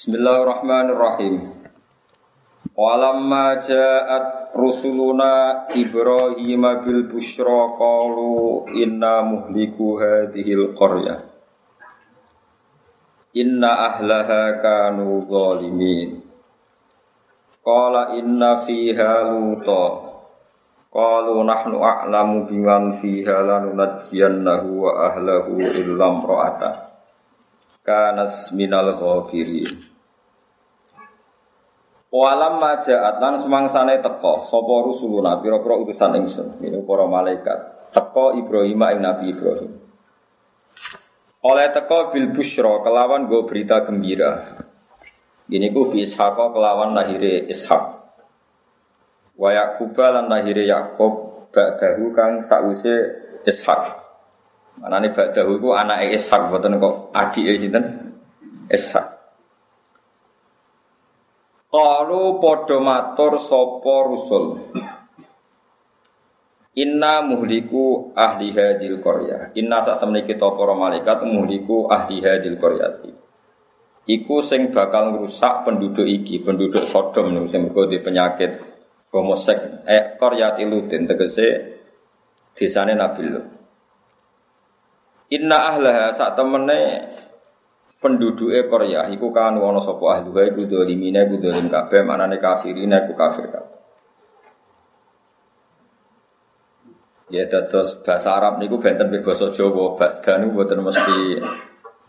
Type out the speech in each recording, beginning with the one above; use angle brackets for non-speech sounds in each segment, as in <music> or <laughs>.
Bismillahirrahmanirrahim. Walamma ja'at rusuluna Ibrahim bil busyra qalu inna muhliku hadhil qaryah. Inna ahlaha kanu zalimin. Qala inna fiha luta. Qalu nahnu a'lamu biman fiha lanunajjiyannahu wa ahlahu illa imra'atah kanas minal ghafirin Walam majaat lan semangsane teko. Sapa rusuluna pira-pira utusan ingsun. Ini para malaikat. Teko Ibrahim ing Nabi Ibrahim. Oleh teko bil busyra kelawan go berita gembira. Ini ku bi Ishaq kelawan lahire Ishak wa Yaqub lan lahire Yakub ba'dahu kang sause Ishak Mana nih Ba'dahu itu anak Ishak, buatan kok adik sinten? Ishak. Kalau podo matur sopo rusul. Inna muhliku ahli hadil korya. Inna saat temen kita para malaikat muhliku ahli hadil koryati. Iku sing bakal ngerusak penduduk iki, penduduk Sodom nih, sing di penyakit homosek. Eh koryati lutin tegese desane Nabi Lut. Inna ahlaha sak temene penduduk Korea iku kan ana sapa ahluha iku dolimine iku dolim kabeh manane kafirine iku kafir kabeh. Ya dados bahasa Arab niku benten be basa Jawa badan niku boten mesti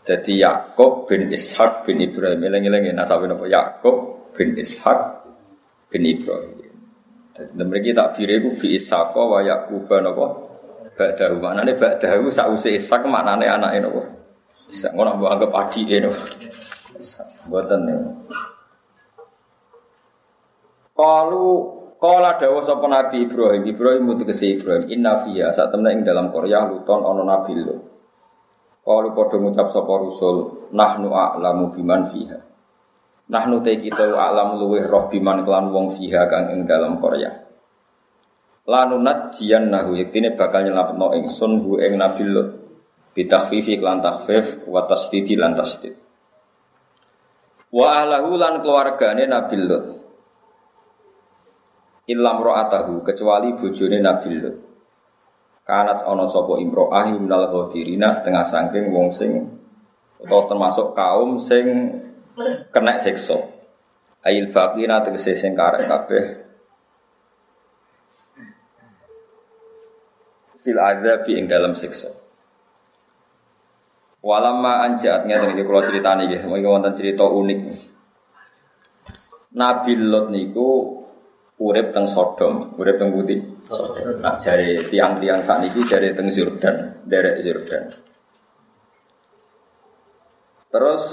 dadi Yakub bin Ishak bin Ibrahim. Eling-eling nasabe napa Yakub bin Ishak bin Ibrahim. Dadi mriki tak bire iku bi Ishaq wa Yakub napa Ba'dahu maknane ba'dahu sause Ishak maknane anake napa? Ngono mbok anggap adike napa? Mboten niku. Kalu Kala dawa sapa Nabi Ibrahim, Ibrahim mutegese Ibrahim, inna fiha saat temne ing dalam Korea luton ana nabi lu. Kalu padha ngucap sapa rusul, nahnu a'lamu biman fiha. Nahnu te kita a'lamu luweh roh biman kelan wong fiha kang ing dalam Korea lanunat jian nahu yaktine bakal nyelapno ingsun hu ing nabi lut bitakhfifi lan takhfif wa tasdidi lan tasdid. Wa ahlahu lan keluargane nabi lut. Ilam ro'atahu kecuali bojone nabi lut. Kanat ana sapa imro'ah minal ghafirina setengah sangking wong sing atau termasuk kaum sing kena siksa. Ail baqina tegese sing karek kabeh. Fil adzab ing dalam siksa. Walama anjat ngeten iki kula critani nggih, mengki wonten cerita unik. Nabi Lot niku urip teng Sodom, urip teng Putih. Nah, jari tiang-tiang sakniki jari teng Yordan, derek Yordan. Terus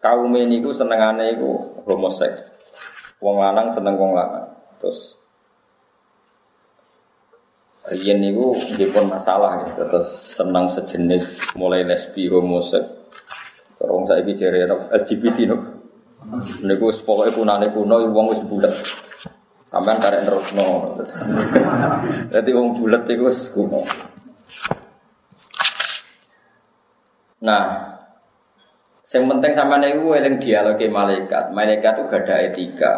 kaum ini ku senengane iku homoseks. Wong lanang seneng wong lanang. Terus Rian niku pun masalah gitu, terus senang sejenis mulai lesbi homosek. Terus bicara LGBT no. Niku pokoknya kunane kuno, wong wis bulat. Sampai karek terus no. Jadi wong bulat itu wis kuno. Nah, yang penting sama niku eling dialog malaikat. Malaikat itu gak ada etika.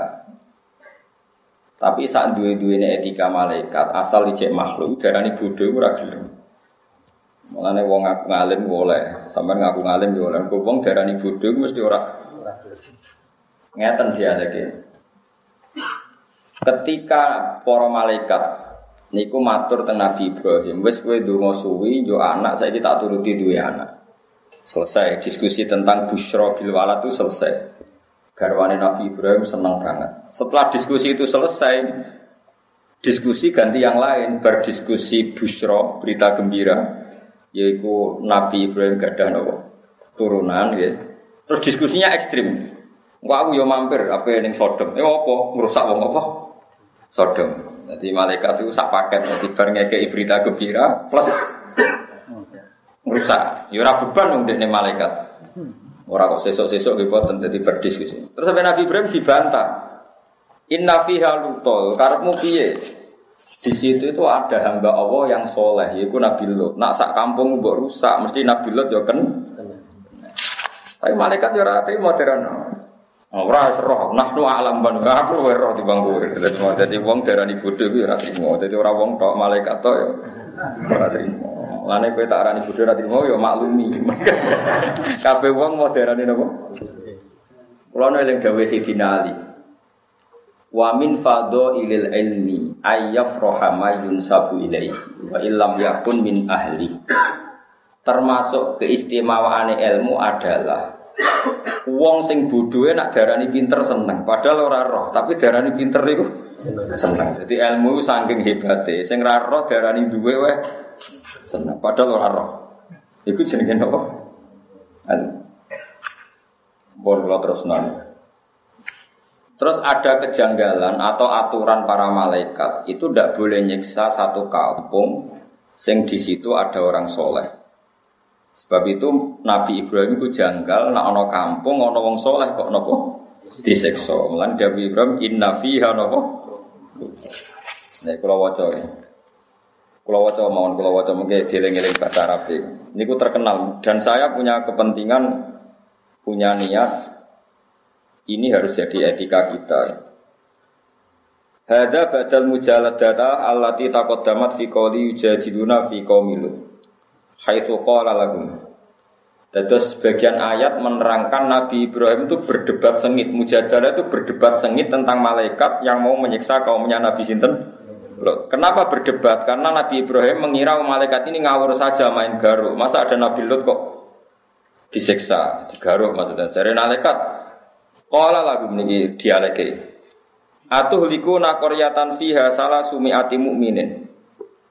Tapi saat dua ini etika malaikat asal dicek makhluk darani bodoh ora gelem. Mulane wong ngaku ngalim boleh, sampean ngaku ngalim yo oleh. Wong darani bodoh mesti ora ngeten dia lagi. Ketika para malaikat niku matur teng Nabi Ibrahim, wis kowe ndonga suwi yo anak saiki tak turuti duwe anak. Selesai diskusi tentang busyra bil walad itu selesai garwane Nabi Ibrahim senang banget. Setelah diskusi itu selesai, diskusi ganti yang lain, berdiskusi busro, berita gembira, yaitu Nabi Ibrahim gadah nopo turunan, ya. Terus diskusinya ekstrim. Wah aku yo mampir apa yang Sodom. Eh apa? Merusak wong apa? Sodom. Jadi malaikat itu sak paket. Jadi bareng ngekei berita gembira plus merusak. Ya ora beban wong malaikat. Orang kok sesok-sesok boten jadi berdiskusi. Terus sampai Nabi Ibrahim dibantah. Inna fiha lutol, karepmu piye? Di situ itu ada hamba Allah yang soleh, yaitu Nabi Lot. Nak sak kampung mbok rusak, mesti Nabi Lot ya kan. Tapi malaikat ya ora terima terano. Ora roh, nahnu alam ban aku roh timbang kowe. Dadi wong darani bodho kuwi ora trimo. Dadi ora wong tok malaikat tok ya ora trimo. Lane kowe tak arani bodho ora trimo ya maklumi. <laughs> Kabeh wong mau darani napa? Kula eling dawuh Sidina Ali. Wa min fadho ilil ilmi ayyafraha ma yunsabu ilaihi wa illam yakun min ahli. Termasuk keistimewaane ilmu adalah Wong sing bodohe nak darani pinter seneng, padahal ora roh, tapi darani pinter iku seneng. Jadi ilmu saking hebate, sing ra roh darani duwe wae seneng, padahal ora roh. Iku jenenge apa? Ilmu. Bon terus. Terus ada kejanggalan atau aturan para malaikat itu tidak boleh nyiksa satu kampung sing di situ ada orang soleh. Sebab itu Nabi Ibrahim itu janggal nak ono kampung ono wong soleh kok nopo disekso. Mulan Nabi Ibrahim inna fiha nopo. Nek kula waca ya. Kula waca mawon kula waca mengke dieling-eling bahasa Arab Niku terkenal dan saya punya kepentingan punya niat ini harus jadi etika kita. Hada badal mujaladata allati taqaddamat fi qawli yujadiluna fi qaumilu haitsu qala lahum. Terus sebagian ayat menerangkan Nabi Ibrahim itu berdebat sengit. Mujadalah itu berdebat sengit tentang malaikat yang mau menyiksa kaumnya Nabi Sinten. Kenapa berdebat? Karena Nabi Ibrahim mengira malaikat ini ngawur saja main garuk. Masa ada Nabi Lut kok disiksa, digaruk maksudnya. Dari malaikat, Kala lagu meniki dialeke. Atuh liku nakoryatan fiha salah sumiati mukminin.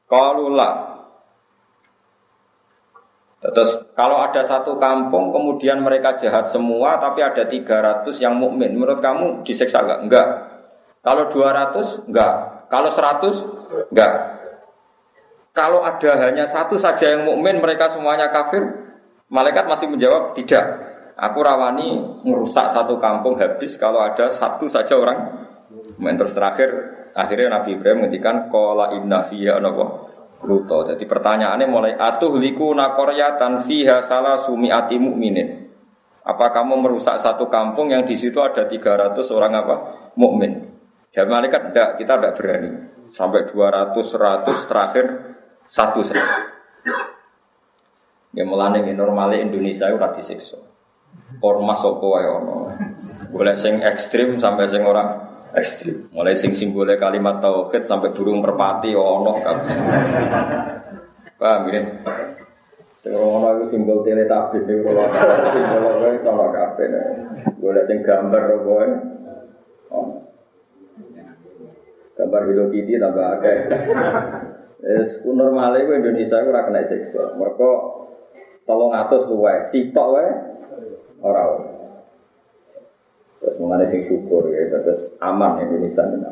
Kalula Terus kalau ada satu kampung kemudian mereka jahat semua tapi ada 300 yang mukmin, menurut kamu disiksa enggak? Enggak. Kalau 200 enggak. Kalau 100 enggak. Kalau ada hanya satu saja yang mukmin mereka semuanya kafir, malaikat masih menjawab tidak. Aku rawani merusak satu kampung habis kalau ada satu saja orang. Terus terakhir akhirnya Nabi Ibrahim menghentikan kola inna fiyya Luto. Jadi pertanyaannya mulai atuh liku nakoryatan fiha salah sumiati mukminin. Apa kamu merusak satu kampung yang di situ ada 300 orang apa? mukmin? Jawab malaikat tidak, kita tidak berani. Sampai 200, 100 terakhir satu saja. Ya mulane normalnya Indonesia itu rati disiksa. Ormas opo wae. Boleh sing ekstrim sampai sing orang ekstrim. Mulai sing simbole kalimat tauhid sampai burung merpati ono. Paham ya? Sing ono iku simbol teletabis niku ora simbol wae ono kabeh. Golek sing gambar wae. Gambar Hello Kitty tambah akeh. <laughs> Es normale ku Indonesia ora kena seksual. Mergo 300 luwe, sitok wae ora ora. Terus mengenai sing syukur ya, terus aman Indonesia ini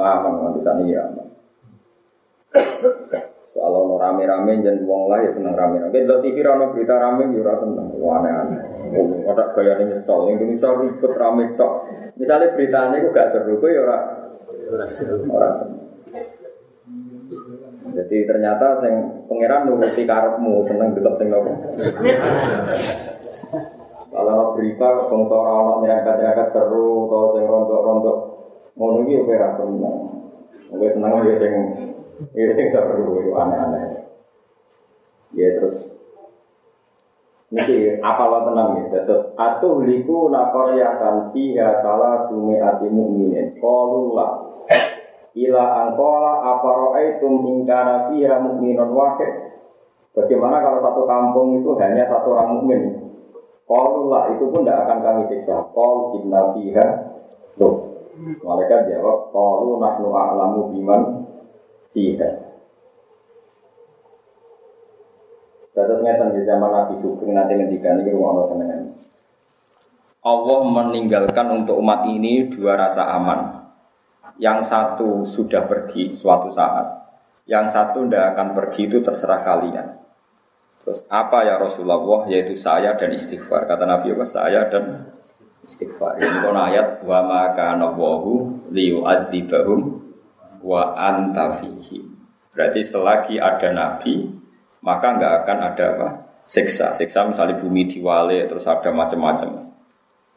aman, sana ya aman. <coughs> Soal ono rame-rame jangan uang lah ya seneng rame-rame. Di TV rano berita rame ya rasa seneng. Wah aneh-aneh. Oh, ada gaya ini nyesel. Indonesia ribet rame tok. Misalnya beritanya itu gak seru, gue ya ora ora Jadi ternyata sing pangeran nuruti karepmu seneng delok sing nopo. Kalau berita bangsa orang nyerangkat-nyerangkat seru atau sing rontok-rontok ngono iki oke ra seneng. Oke seneng ya sing ya sing seru itu aneh-aneh. Ya terus Niki apa lo tenang ya, terus atuh liku nakoryakan fiha salah sumi ati mukminin. Qaulullah ila angkola apa ro'aitum ingkara fiha mukminun wahid. Bagaimana kalau satu kampung itu hanya satu orang mukmin? Qaulullah itu pun tidak akan kami siksa. Qaul inna fiha Tuh. Malaikat jawab, Qaulu nahnu a'lamu biman fiha. Terus ngeten di zaman Nabi Sugeng nanti ngendikan ini rumah Allah Allah meninggalkan untuk umat ini dua rasa aman. Yang satu sudah pergi suatu saat, yang satu tidak akan pergi itu terserah kalian. Terus apa ya Rasulullah yaitu saya dan istighfar. Kata Nabi apa? Saya dan istighfar. Ini kon ayat wa ma kana Allahu liyu'adzibahum wa anta fihi. Berarti selagi ada nabi maka enggak akan ada apa? siksa. Siksa misalnya bumi diwale terus ada macam-macam.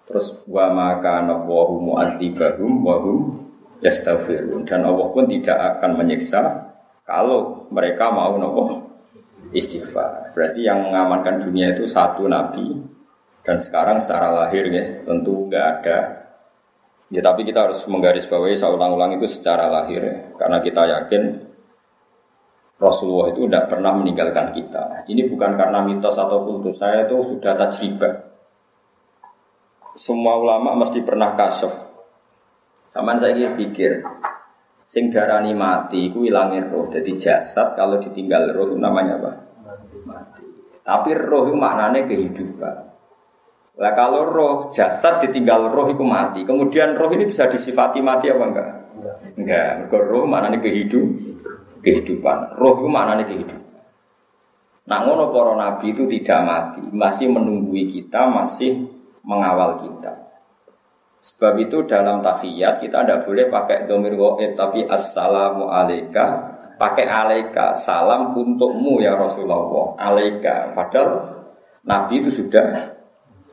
Terus wa maka nawahu mu'adzibahum wa hum yastaghfirun dan Allah pun tidak akan menyiksa kalau mereka mau nopo istighfar. Berarti yang mengamankan dunia itu satu nabi dan sekarang secara lahir ya tentu nggak ada. Ya tapi kita harus menggarisbawahi saya ulang-ulang itu secara lahir ya. karena kita yakin Rasulullah itu tidak pernah meninggalkan kita. Ini bukan karena mitos atau kultus. Saya itu sudah tajribah semua ulama mesti pernah kasuf. Sama saya pikir, sing darani mati, ku ilangin roh. Jadi jasad kalau ditinggal roh namanya apa? Mati. Tapi roh itu maknanya kehidupan. Lah kalau roh jasad ditinggal roh itu mati. Kemudian roh ini bisa disifati mati apa enggak? Enggak. Enggak. roh maknanya kehidup, kehidupan. Roh itu maknanya kehidupan. Nah ngono para nabi itu tidak mati, masih menunggui kita, masih mengawal kita. Sebab itu dalam tafiyat kita tidak boleh pakai domir goib tapi assalamu alaika pakai alaika salam untukmu ya Rasulullah alaika padahal Nabi itu sudah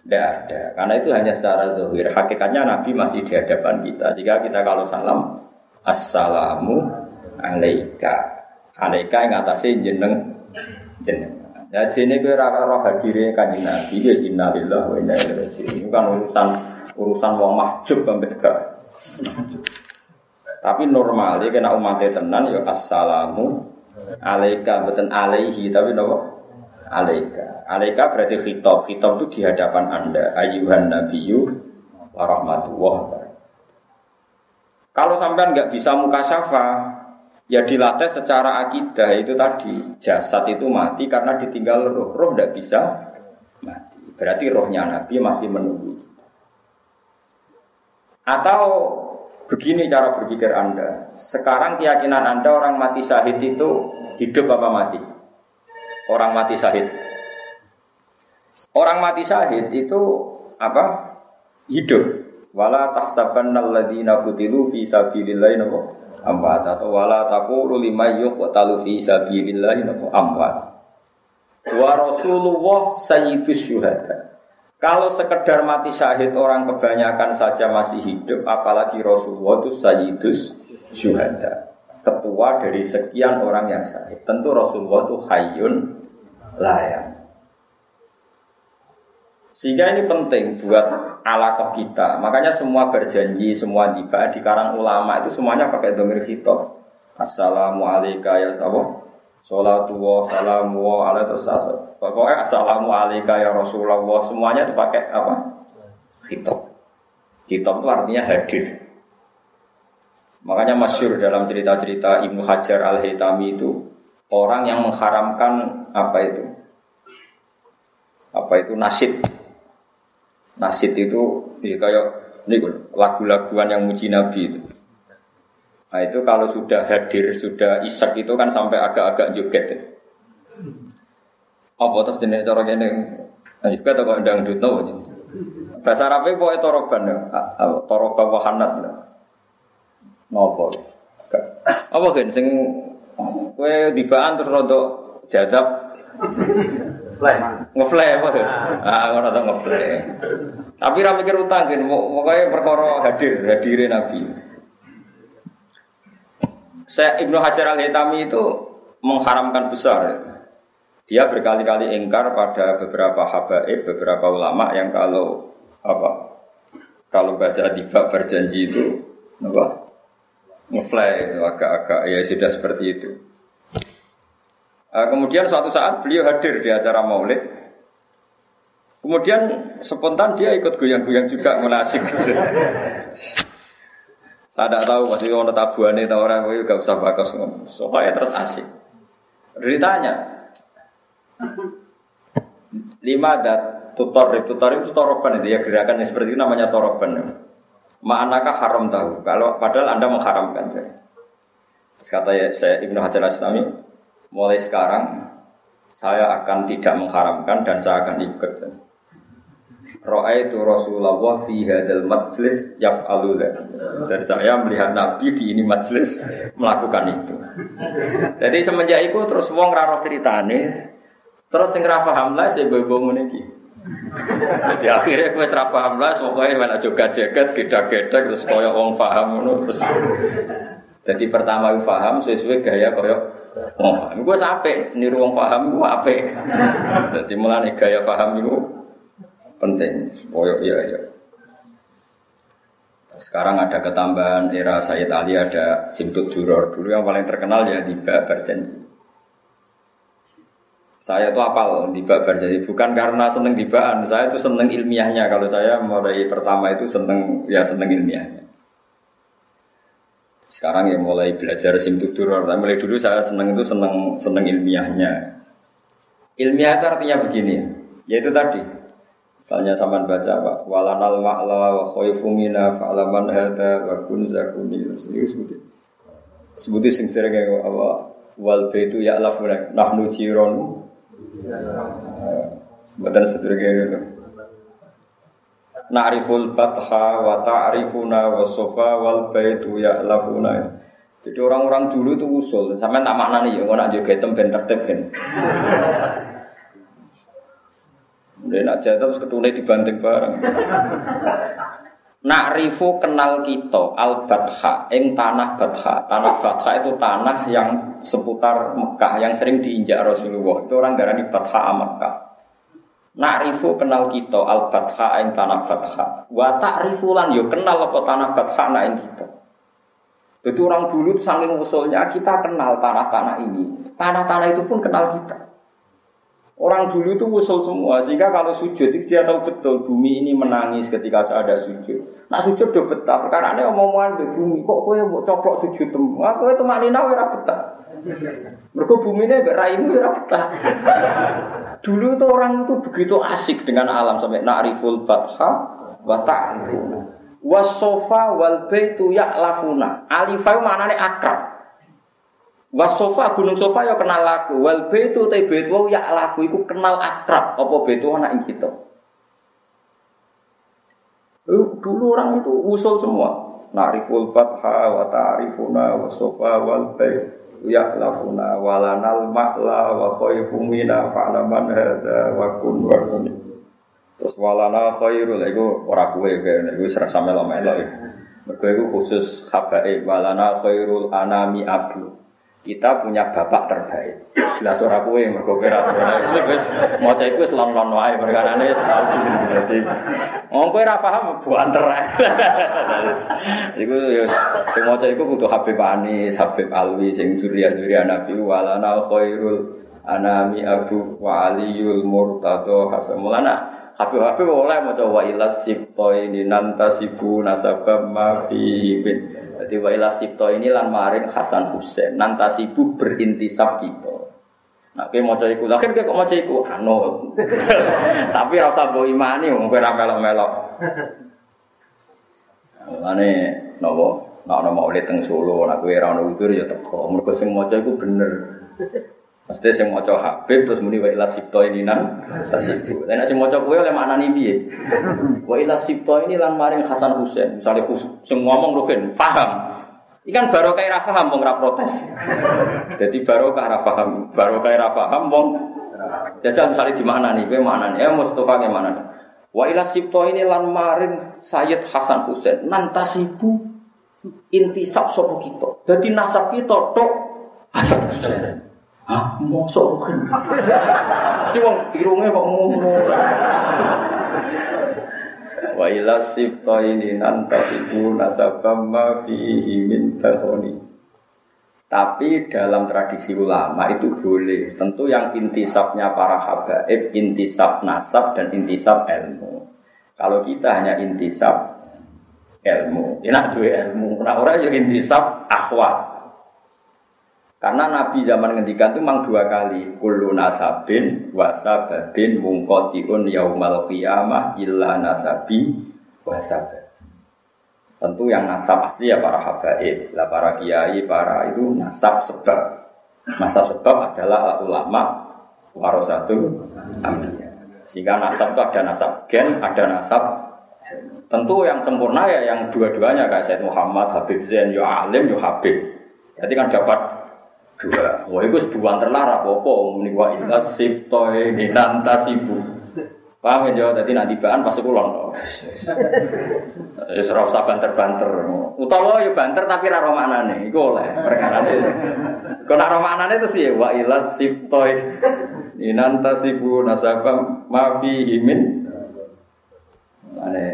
tidak ada karena itu hanya secara dohir hakikatnya Nabi masih di hadapan kita jika kita kalau salam assalamu alaika alaika yang atasnya jeneng jeneng Ya jene kowe ora roh hadire kanjeng Nabi wis innalillahi wa inna ilaihi raji'un. Kan urusan urusan wong mahjub ambek Tapi normal ya kena umatnya tenan ya assalamu alaika bukan alaihi tapi nopo alaika. Alaika berarti khitab. Khitab itu di hadapan Anda. Ayuhan nabiyyu wa rahmatullah. Kalau sampean nggak bisa muka syafa, Ya dilatih secara akidah itu tadi jasad itu mati karena ditinggal roh. Roh tidak bisa mati. Berarti rohnya Nabi masih menunggu. Atau begini cara berpikir Anda. Sekarang keyakinan Anda orang mati syahid itu hidup apa mati? Orang mati syahid. Orang mati syahid itu apa? Hidup. Wala tahsabanna alladziina qutilu fi sabilillahi amwat atau wala taqulu lima yuqtalu fi sabilillah napa amwat. Wa Rasulullah sayyidus syuhada. Kalau sekedar mati syahid orang kebanyakan saja masih hidup, apalagi Rasulullah itu sayyidus syuhada. Ketua dari sekian orang yang syahid. Tentu Rasulullah itu hayyun layak. Sehingga ini penting buat alakoh kita. Makanya semua berjanji, semua tiba di karang ulama itu semuanya pakai domir khitab. Assalamualaikum ya sahabat. Salatu wa salamu wa ala terus Pokoknya assalamualaikum ya Rasulullah. Semuanya itu pakai apa? Khitab. Khitab itu artinya hadir. Makanya masyur dalam cerita-cerita Ibnu Hajar al-Haytami itu orang yang mengharamkan apa itu? Apa itu nasid Nasid itu ya kayak lagu-laguan yang muji Nabi itu. Nah itu kalau sudah hadir, sudah isak itu kan sampai agak-agak joget. Ya. Apa terus jenis cara ini? Nah juga tak kok dangdut no. Bahasa Arabnya pokoknya toroban ya, toroban wahanat. Ngopo? Apa kan? Sing kue dibaan terus rodok jadab Ngeflay apa? Ah, ngono ta ngeflay. Tapi ra mikir utang kan, pokoknya perkara hadir, hadirin Nabi. Saya Ibnu Hajar Al Hitami itu mengharamkan besar. Dia berkali-kali ingkar pada beberapa habaib, beberapa ulama yang kalau apa kalau baca di bab berjanji itu apa ngefly agak-agak ya sudah seperti itu. Uh, kemudian suatu saat beliau hadir di acara maulid. Kemudian spontan dia ikut goyang-goyang juga menasik. <laughs> Saya tidak tahu pasti orang tabuan itu orang itu gak usah bagus Soalnya terus asik. Ditanya, lima ada tutor tutor itu toroban itu ya gerakan yang seperti itu namanya toroban. Ma'anakah haram tahu? Kalau padahal anda mengharamkan. Terus kata ya, saya Ibnu Hajar Aslami, mulai sekarang saya akan tidak mengharamkan dan saya akan ikut. Itu Rasulullah fi hadal majlis yaf'alu Dan saya melihat Nabi di ini majlis melakukan itu. Jadi semenjak itu terus wong raro ceritane terus sing ra paham lah saya bobo ngene iki. Jadi akhirnya gue serap paham lah, pokoknya malah juga jaket, geda-geda, terus koyok wong paham, terus. Jadi pertama gue paham sesuai gaya koyok wong paham. Gue sampai niru wong paham gue apa? Jadi mulai gaya paham itu penting. Koyok iya iya. Sekarang ada ketambahan era Sayyid Ali ada Simtut Juror. Dulu yang paling terkenal ya di Berjanji. Saya itu apal di babar jadi bukan karena seneng dibaan, saya itu seneng ilmiahnya. Kalau saya mulai pertama itu seneng ya seneng ilmiahnya. Sekarang ya mulai belajar simtutur, tapi mulai dulu saya seneng itu seneng seneng ilmiahnya. Ilmiah itu artinya begini, yaitu tadi. Misalnya sama baca apa? Walanal ma'la wa khoifumina fa'alaman hada wa kun zakuni. Sebutin. Sebutin sing sering kayak apa? Wal baitu ya'lafuna nahnu jironu Bukan sedurunge itu. Na'riful batha wa ta'rifuna wa sofa wal baitu ya'lafuna. Jadi orang-orang dulu itu usul, sampai tak maknani ya, nak juga itu ben tertib. Udah nak jatuh terus ketune dibanting bareng. Na'rifu kenal kita al batha ing tanah batha. Tanah batha itu tanah yang seputar Mekah yang sering diinjak Rasulullah. Itu orang darani batha Mekah. Na'rifu kenal kita al batha ing tanah batha. Wa ta'rifu lan yo kenal apa tanah batha na ing kita. Jadi orang dulu itu saking usulnya kita kenal tanah-tanah ini. Tanah-tanah itu pun kenal kita. Orang dulu itu usul semua, sehingga kalau sujud itu dia tahu betul bumi ini menangis ketika saya ada sujud. Nah sujud udah betah, perkara ini omongan di bumi, kok kue mau coplok sujud temu? Aku itu maknina ora betah. Mereka bumi ini beraimu ora betah. Dulu itu orang itu begitu asik dengan alam sampai na'riful batha wa ta'rifuna. Wasofa wal baitu ya'lafuna. Alifai maknanya akrab. Wasofa gunung sofa ya kenal lagu. Wal betu te betu ya lagu iku kenal akrab apa betu anak ing kita. Dulu orang itu usul semua. Nariful fatha wa ta'rifuna wa sofa wal baitu ya lafuna walanal ma'la wa khaifumina fa'laman hadza wa kun wa kun. Terus walana khairul iku ora kowe kene iku serasa melo-melo. Mergo iku khusus habae walana khairul anami abu kita punya bapak terbaik. Jelas ora kowe mergo kira wis maca iku wis lon-lon wae perkarane tau dadi. Wong kowe ora paham buanter. <laughs> Iku ya sing maca iku kudu Habib Anis, Habib Alwi sing surya-surya Nabi walana khairul anami Abu wa Aliyul Murtado Hasan Mulana Habib-habib oleh maca wa ilas sibto ini nantasibu nasabam ma fi jadi wa ila sipto ini lan maring Hasan Husain nantasibu berintisab kita. Nah, kayak mau iku, akhir kayak kok mau iku, anu. <laughs> Tapi rasa bawa imani, mau kira melok-melok. Ane, nopo, nopo mau teng Solo, nak kue rano itu ya teko. Mereka sing mau iku bener. Mesti sing maca Habib terus muni wa ila sipto ini nan tasibu. Lah nek sing maca kowe oleh maknani piye? <laughs> Wa ila sipto ini lan maring Hasan Husain. Misale sing ngomong Ruhin paham. Ikan barokah ra paham wong ra protes. <laughs> Jadi barokah ra paham, barokah ra paham wong jajal misale di mana nih, kowe mana nih? Ya Mustafa ke mana nih? Wa ila sipto ini lan maring Sayyid Hasan Husain nan tasibu intisab sapa kita. Dadi nasab kita tok Hasan Husain. Hah, mosok kan. Mesti wong irunge kok ngono. Wa ila sifta ini nantasibu nasabam fihi min tahoni. Tapi dalam tradisi ulama itu boleh. Tentu yang intisabnya para habaib, intisab nasab dan intisab ilmu. Kalau kita hanya intisab ilmu, enak dua ilmu. Nah orang yang intisab akhwat. Karena Nabi zaman ngendikan itu memang dua kali. Kullu nasabin wasababin mungkotiun yaumal qiyamah illa nasabi wasabab. Tentu yang nasab asli ya para habaib, lah para kiai, para itu nasab sebab. Nasab sebab adalah ulama warasatul ambiya. Sehingga nasab itu ada nasab gen, ada nasab Tentu yang sempurna ya yang dua-duanya kayak Said Muhammad, Habib Zain, yo alim, yo Habib. Jadi kan dapat dua. Wah itu sebuah terlarang apa-apa. Muni wa illa siftoe minantasibu. Paham ya, jadi nanti bahan pas kulon. Ya serau usah banter-banter. Utawa yo banter tapi ra romanane, iku oleh perkarane. Kok nak romanane terus piye? Wa ila siptoy. Inanta sibu nasabam ma fi himin. Ane.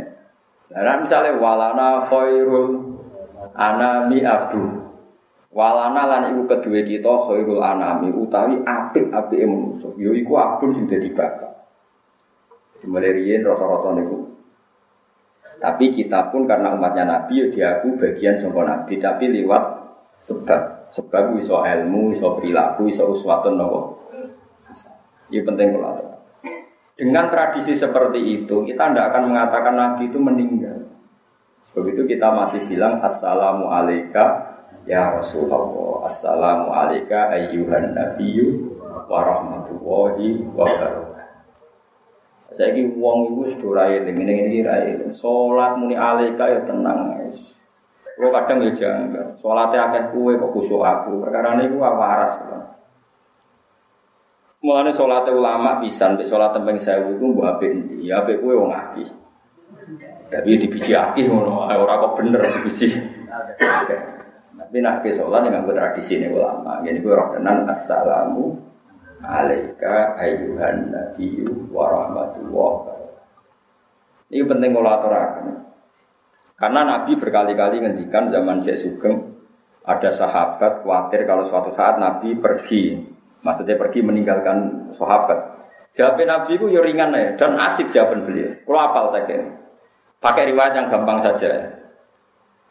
Lah misalnya walana khairul anami abdu. Walana lan iku kedue kita khairul anami utawi apik-apike manusa. Yo iku abun sing dadi bapak. Mulai riyen rata-rata niku. Tapi kita pun karena umatnya Nabi ya diaku bagian sangka Nabi tapi lewat sebab. Sebab iso ilmu, iso perilaku, iso uswatun nopo. Ini penting kalau Dengan tradisi seperti itu, kita tidak akan mengatakan Nabi itu meninggal. Sebab itu kita masih bilang Assalamu alaika ya Rasulullah. Assalamu alaika ayyuhan nabiyyu wa rahmatullahi wa barakatuh. Saya ki wong iku wis dorae ning ngene iki. Salat muni alika ya tenang wis. Kadang ya janggal. Salate akeh kuwe kok kusuk aku. Perkara niku waras. Mulane salate ulama pisan, mek salat tembeng sewu iku mbok apik endi? Ya apik kuwe wong akeh. Tapi dibiji akeh ngono, ora kok bener dibiji. Nak ke sholat dengan tradisi ini ulama. Jadi gue roh tenan assalamu alaika ayuhan nabiyyu wa rahmatullah. Ini penting kalau aturakan. Karena Nabi berkali-kali ngendikan zaman Syekh Sugeng ada sahabat khawatir kalau suatu saat Nabi pergi, maksudnya pergi meninggalkan sahabat. Jawab Nabi itu ya ringan ya dan asik jawaban beliau. Kalau apal tadi, pakai riwayat yang gampang saja.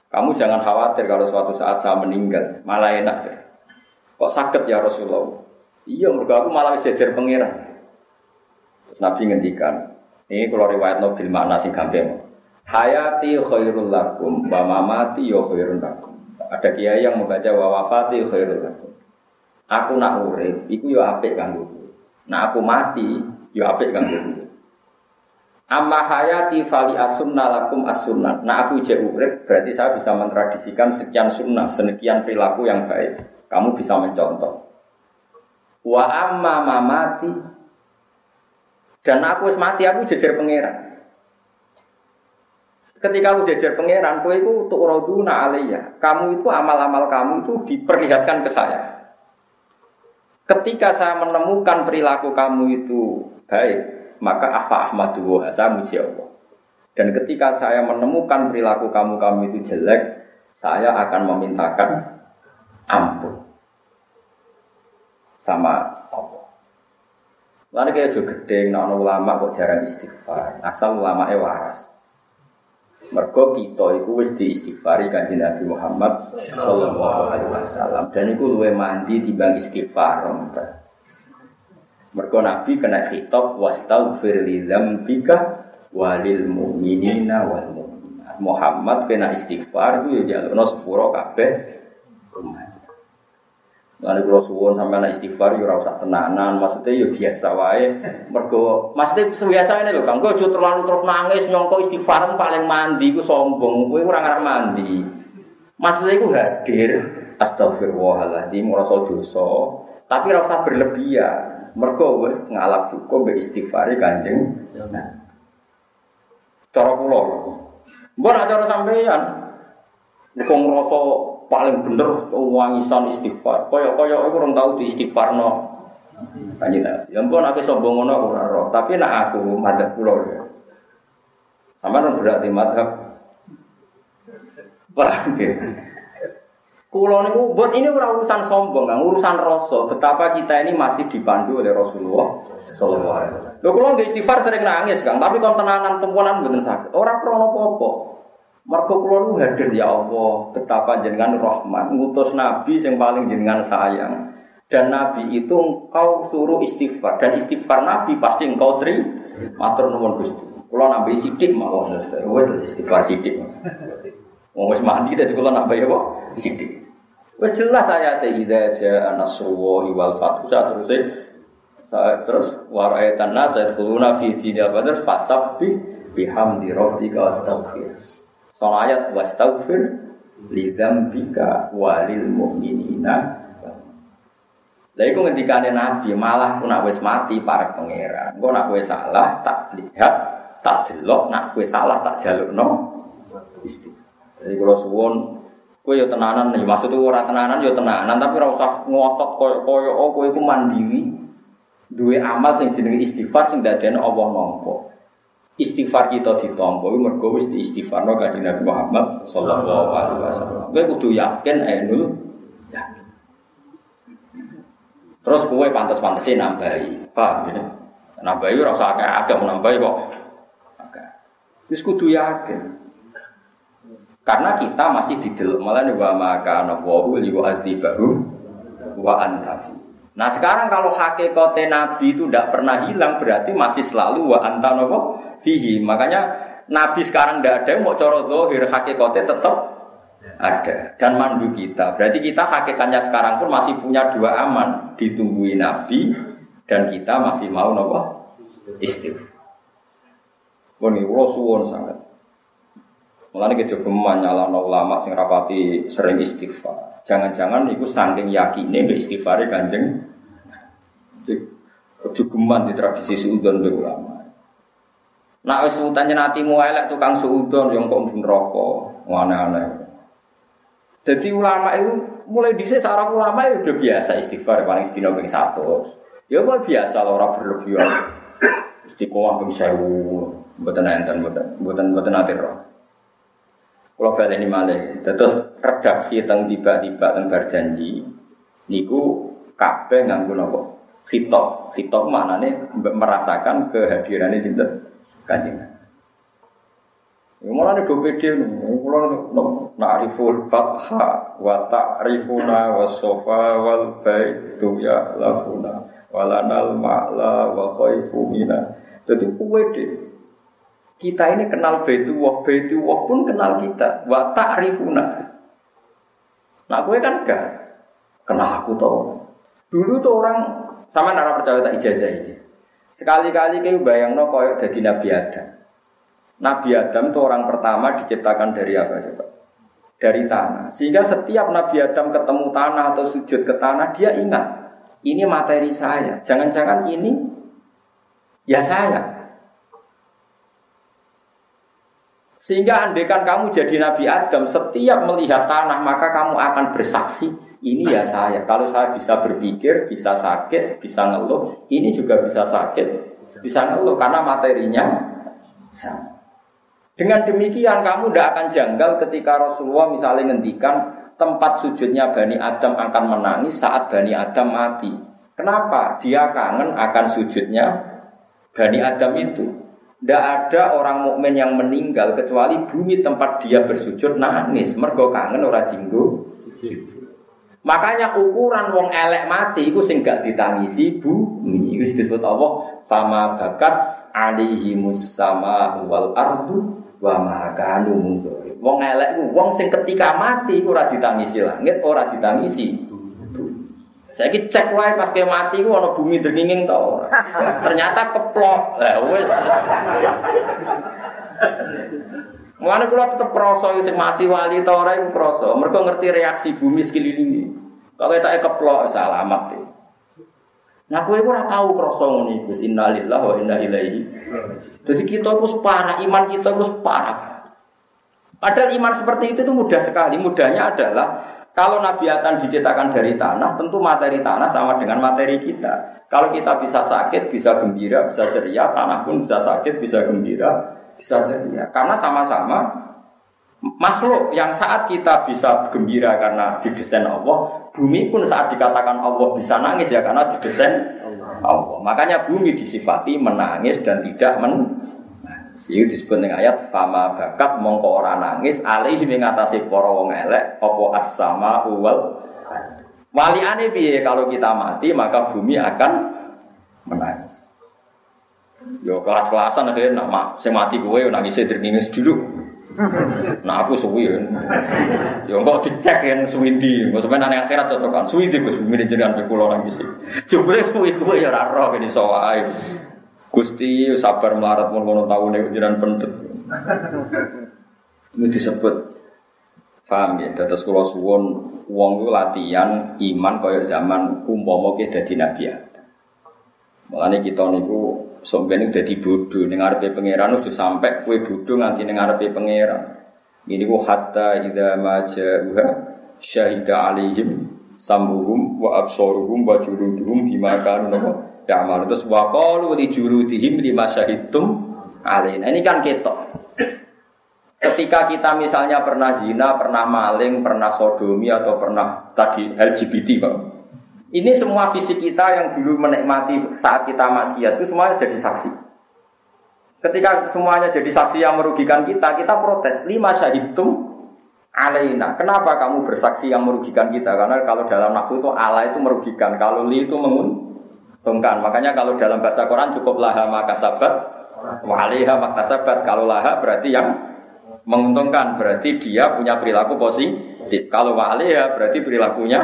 Kamu jangan khawatir kalau suatu saat saya meninggal, malah enak ya. Kok sakit ya Rasulullah? Iya, mereka aku malah sejar pangeran. Terus Nabi ngendikan, ini kalau riwayat Nabi makna sing gampang. Hayati khairul lakum, wa mamati yo khairul lakum. Ada kiai yang membaca wa wafati khairul lakum. Aku nak urip, iku yo apik kanggo Nah aku mati, yo apik kanggo Amma hayati fali asunna lakum as sunnah. Nah aku ijek urip, berarti saya bisa mentradisikan sekian sunnah, sekian perilaku yang baik. Kamu bisa mencontoh. Wa amma mamati dan aku wis mati aku jejer pangeran. Ketika aku jejer pangeran, kowe itu untuk roduna alaiya. Kamu itu amal-amal kamu itu diperlihatkan ke saya. Ketika saya menemukan perilaku kamu itu baik, maka afa ahmadu saya muji Allah. Dan ketika saya menemukan perilaku kamu kamu itu jelek, saya akan memintakan ampun sama Allah. Lalu kayak juga gede, nah ulama kok jarang istighfar. Asal ulama waras. Mergo kita itu wis diistighfari kanjeng Nabi Muhammad sallallahu alaihi wasallam dan itu luwe mandi timbang istighfar. Mergo Nabi kena khitab wastaghfir li dzambika walil mu'minina wal mu'minat. Muhammad kena istighfar itu ya jalurno sepuro kabeh umat. Lalu kalau suwon sampai anak istighfar, ya usah tenanan. Maksudnya ya biasa wae. Mergo, maksudnya biasa ini loh, kang. Gue terlalu terus nangis nyongko istighfar paling mandi, gue sombong. Gue kurang arah mandi. Maksudnya gue hadir. Astagfirullahaladzim, merasa dosa. Tapi rasa berlebihan. Mergo wes ngalap cukup be istighfari kanjeng. Nah, cara pulau. Gue nak cara sampeyan. Gue ngerasa paling bener wangisan istighfar. Kaya kaya aku orang tahu di istighfar no. Kanjeng. Ya ampun aku sombong ngono aku ora roh, tapi nak aku madzhab kula ya. Sampeyan berarti madzhab Paham? Kulo niku buat ini urusan sombong, kan urusan rasa. Betapa kita ini masih dipandu oleh Rasulullah sallallahu alaihi wasallam. Lho nggih istighfar sering nangis, Kang, tapi kon tenanan tempuanan mboten sakit. Ora krono apa-apa. Mergo kula nu hadir ya Allah, betapa jenengan rahmat ngutus nabi yang paling jenengan sayang. Dan nabi itu engkau suruh istighfar dan istighfar nabi pasti engkau tri matur nuwun Gusti. Kula nambahi sithik mawon wis istighfar sithik. Wong wis mandi tadi kula nambahi apa? Sithik. Wis jelas ayat idza jaa nasrullahi wal fathu terus terus waraitan nas yadkhuluna fi dinil badr fasabbi bihamdi rabbika wastaghfir. Soal ayat wastaghfir li dzambika walil mu'minina. Lah iku ngendikane Nabi, malah ku nak wis mati para pangeran. Engko nak kowe salah tak lihat, tak delok, nak kowe salah tak jalukno istighfar. Jadi kalau suwon kowe yo tenanan nih, maksud ora tenanan yo tenanan, tapi ora usah ngotot koyo-koyo oh kowe iku mandiri. Duwe amal sing jenenge istighfar sing dadekno Allah nampa. Istighfar kita ditampa kuwi mergo wis diistighfarno kanjeng Nabi Muhammad sallallahu alaihi wasallam. Kowe kudu yakin ainul yakin. Terus kowe pantes-pantese nambahi. Paham ya? Nambahi ora usah akeh-akeh nambahi kok. Wis kudu yakin. Karena kita masih di dalam malah wa maka nawahu li wa antafi. Nah sekarang kalau hakikate Nabi itu tidak pernah hilang berarti masih selalu wa anta fihi. Makanya Nabi sekarang tidak ada mau coro dohir hakikate tetap ada dan mandu kita. Berarti kita hakikatnya sekarang pun masih punya dua aman ditungguin Nabi dan kita masih mau nopo istighfar. Ini suwon sangat. Mulane kejogeman nyalano ulama sing rapati sering istighfar. Jangan-jangan iku saking yakine mbek istighfare Kanjeng. Kejogeman di tradisi suudon mbek ulama. Nak wis utane natimu elek tukang suudon yang kok rokok, aneh-aneh. Jadi ulama itu mulai dhisik sarang ulama itu udah biasa istighfar paling sedina ping 100. Ya kok biasa ora berlebihan. Istiqomah ping 1000, mboten enten mboten mboten mboten ate roh. Kalau balik ini malah, terus redaksi tentang tiba-tiba tentang berjanji, niku kabeh nganggo nopo fitok mana nih merasakan kehadiran ini sinter kancing. Yang malah nih BPD, malah nariful fatha wa ta'rifuna wa sofa wal baitu ya lafuna walanal ma'la wa khaifu mina. Jadi kuwe kita ini kenal wah baitu wah pun kenal kita. Wa ta'rifuna. Nah, gue kan gak kenal aku tau. Dulu tuh orang sama nara percaya tak ijazah ini. Sekali-kali kayak bayang no koyok jadi Nabi Adam. Nabi Adam tuh orang pertama diciptakan dari apa coba? Dari tanah. Sehingga setiap Nabi Adam ketemu tanah atau sujud ke tanah, dia ingat ini materi saya. Jangan-jangan ini ya saya. Sehingga andekan kamu jadi Nabi Adam, setiap melihat tanah maka kamu akan bersaksi, ini ya saya. Kalau saya bisa berpikir, bisa sakit, bisa ngeluh, ini juga bisa sakit, bisa ngeluh karena materinya sama. Dengan demikian kamu tidak akan janggal ketika Rasulullah misalnya ngendikan tempat sujudnya Bani Adam akan menangis saat Bani Adam mati. Kenapa? Dia kangen akan sujudnya Bani Adam itu. Tidak ada orang mukmin yang meninggal kecuali bumi tempat dia bersujud nangis. Mergo kangen ora dinggo. Makanya ukuran wong elek mati itu sing gak ditangisi bumi. Itu disebut Allah fama bakat alihi musama wal ardu wa ma kanu Wong elek ku wong sing ketika mati ora ditangisi langit, ora ditangisi saya ki cek wae pas ke mati ku bumi denginging to Ternyata keplok. Lah wis. Mulane kula tetep krasa sing mati wali ta ora iku krasa. Mergo ngerti reaksi bumi sekelilingi. Kok ketake keplok salamat e. Nah kowe ora tau krasa ngono iku. Innalillahi wa inna ilaihi. Jadi kita itu parah, iman kita itu parah. Padahal iman seperti itu itu mudah sekali. Mudahnya adalah kalau Nabi Adam diciptakan dari tanah, tentu materi tanah sama dengan materi kita. Kalau kita bisa sakit, bisa gembira, bisa ceria, tanah pun bisa sakit, bisa gembira, bisa ceria. Karena sama-sama makhluk yang saat kita bisa gembira karena didesain Allah, bumi pun saat dikatakan Allah bisa nangis ya karena didesain Allah. Makanya bumi disifati menangis dan tidak men Siu disebut dengan ayat fama bakat mongko ora nangis alih mengatasi para wong elek apa as-sama wal Waliane piye kalau kita mati maka bumi akan menangis. Yo kelas-kelasan akhirnya nak saya mati gue nangis dringis dulu. Nah aku suwi ya. Yo kok dicek yang suwindi, kok sampean nang akhirat cocok kan. Suwindi Gus bumi jenengan pe kula nangis. Jebule suwi gue ya ora roh kene sowae. Gusti sabar melarat mau ngono tahu nih jiran pendek. Ini disebut Paham ya? Terus kalau suwon wong itu latihan iman kaya zaman umpama ke dadi nabi. Mulane kita niku sampeyan dadi bodoh ning ngarepe pangeran aja sampai kowe bodoh nganti ning ngarepe pangeran. Ini ku hatta idza maja'uha syahida alaihim sambuhum wa absaruhum wa juluduhum bima kanu ya amal terus qalu li juludihim lima syahidtum alaina. Ini kan ketok. Ketika kita misalnya pernah zina, pernah maling, pernah sodomi atau pernah tadi LGBT, Pak. Ini semua fisik kita yang dulu menikmati saat kita maksiat itu semuanya jadi saksi. Ketika semuanya jadi saksi yang merugikan kita, kita protes. Lima syahidum alaina. Kenapa kamu bersaksi yang merugikan kita? Karena kalau dalam nafsu itu ala itu merugikan, kalau li itu menguntungkan. Makanya kalau dalam bahasa Quran cukup laha maka sabat, waliha maka sabat. Kalau laha berarti yang menguntungkan berarti dia punya perilaku positif. Kalau ya berarti perilakunya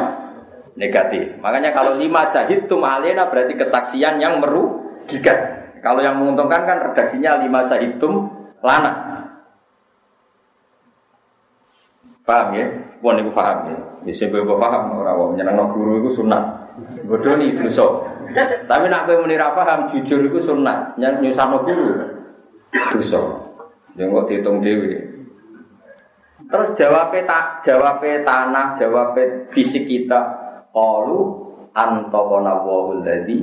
negatif. Makanya kalau lima syahid tum alena berarti kesaksian yang merugikan. Kalau yang menguntungkan kan redaksinya lima syahid tum lana. Paham ya? Pun itu paham ya. Bisa gue paham orang wong nyenang guru itu sunat. Bodoh nih dosa. Tapi nak gue menira paham jujur itu sunat. Nyusah guru dosa. Yang kok dihitung dewi. Terus jawabnya tak jawabnya tanah, jawabnya fisik kita. Qalu antaqana wa alladzi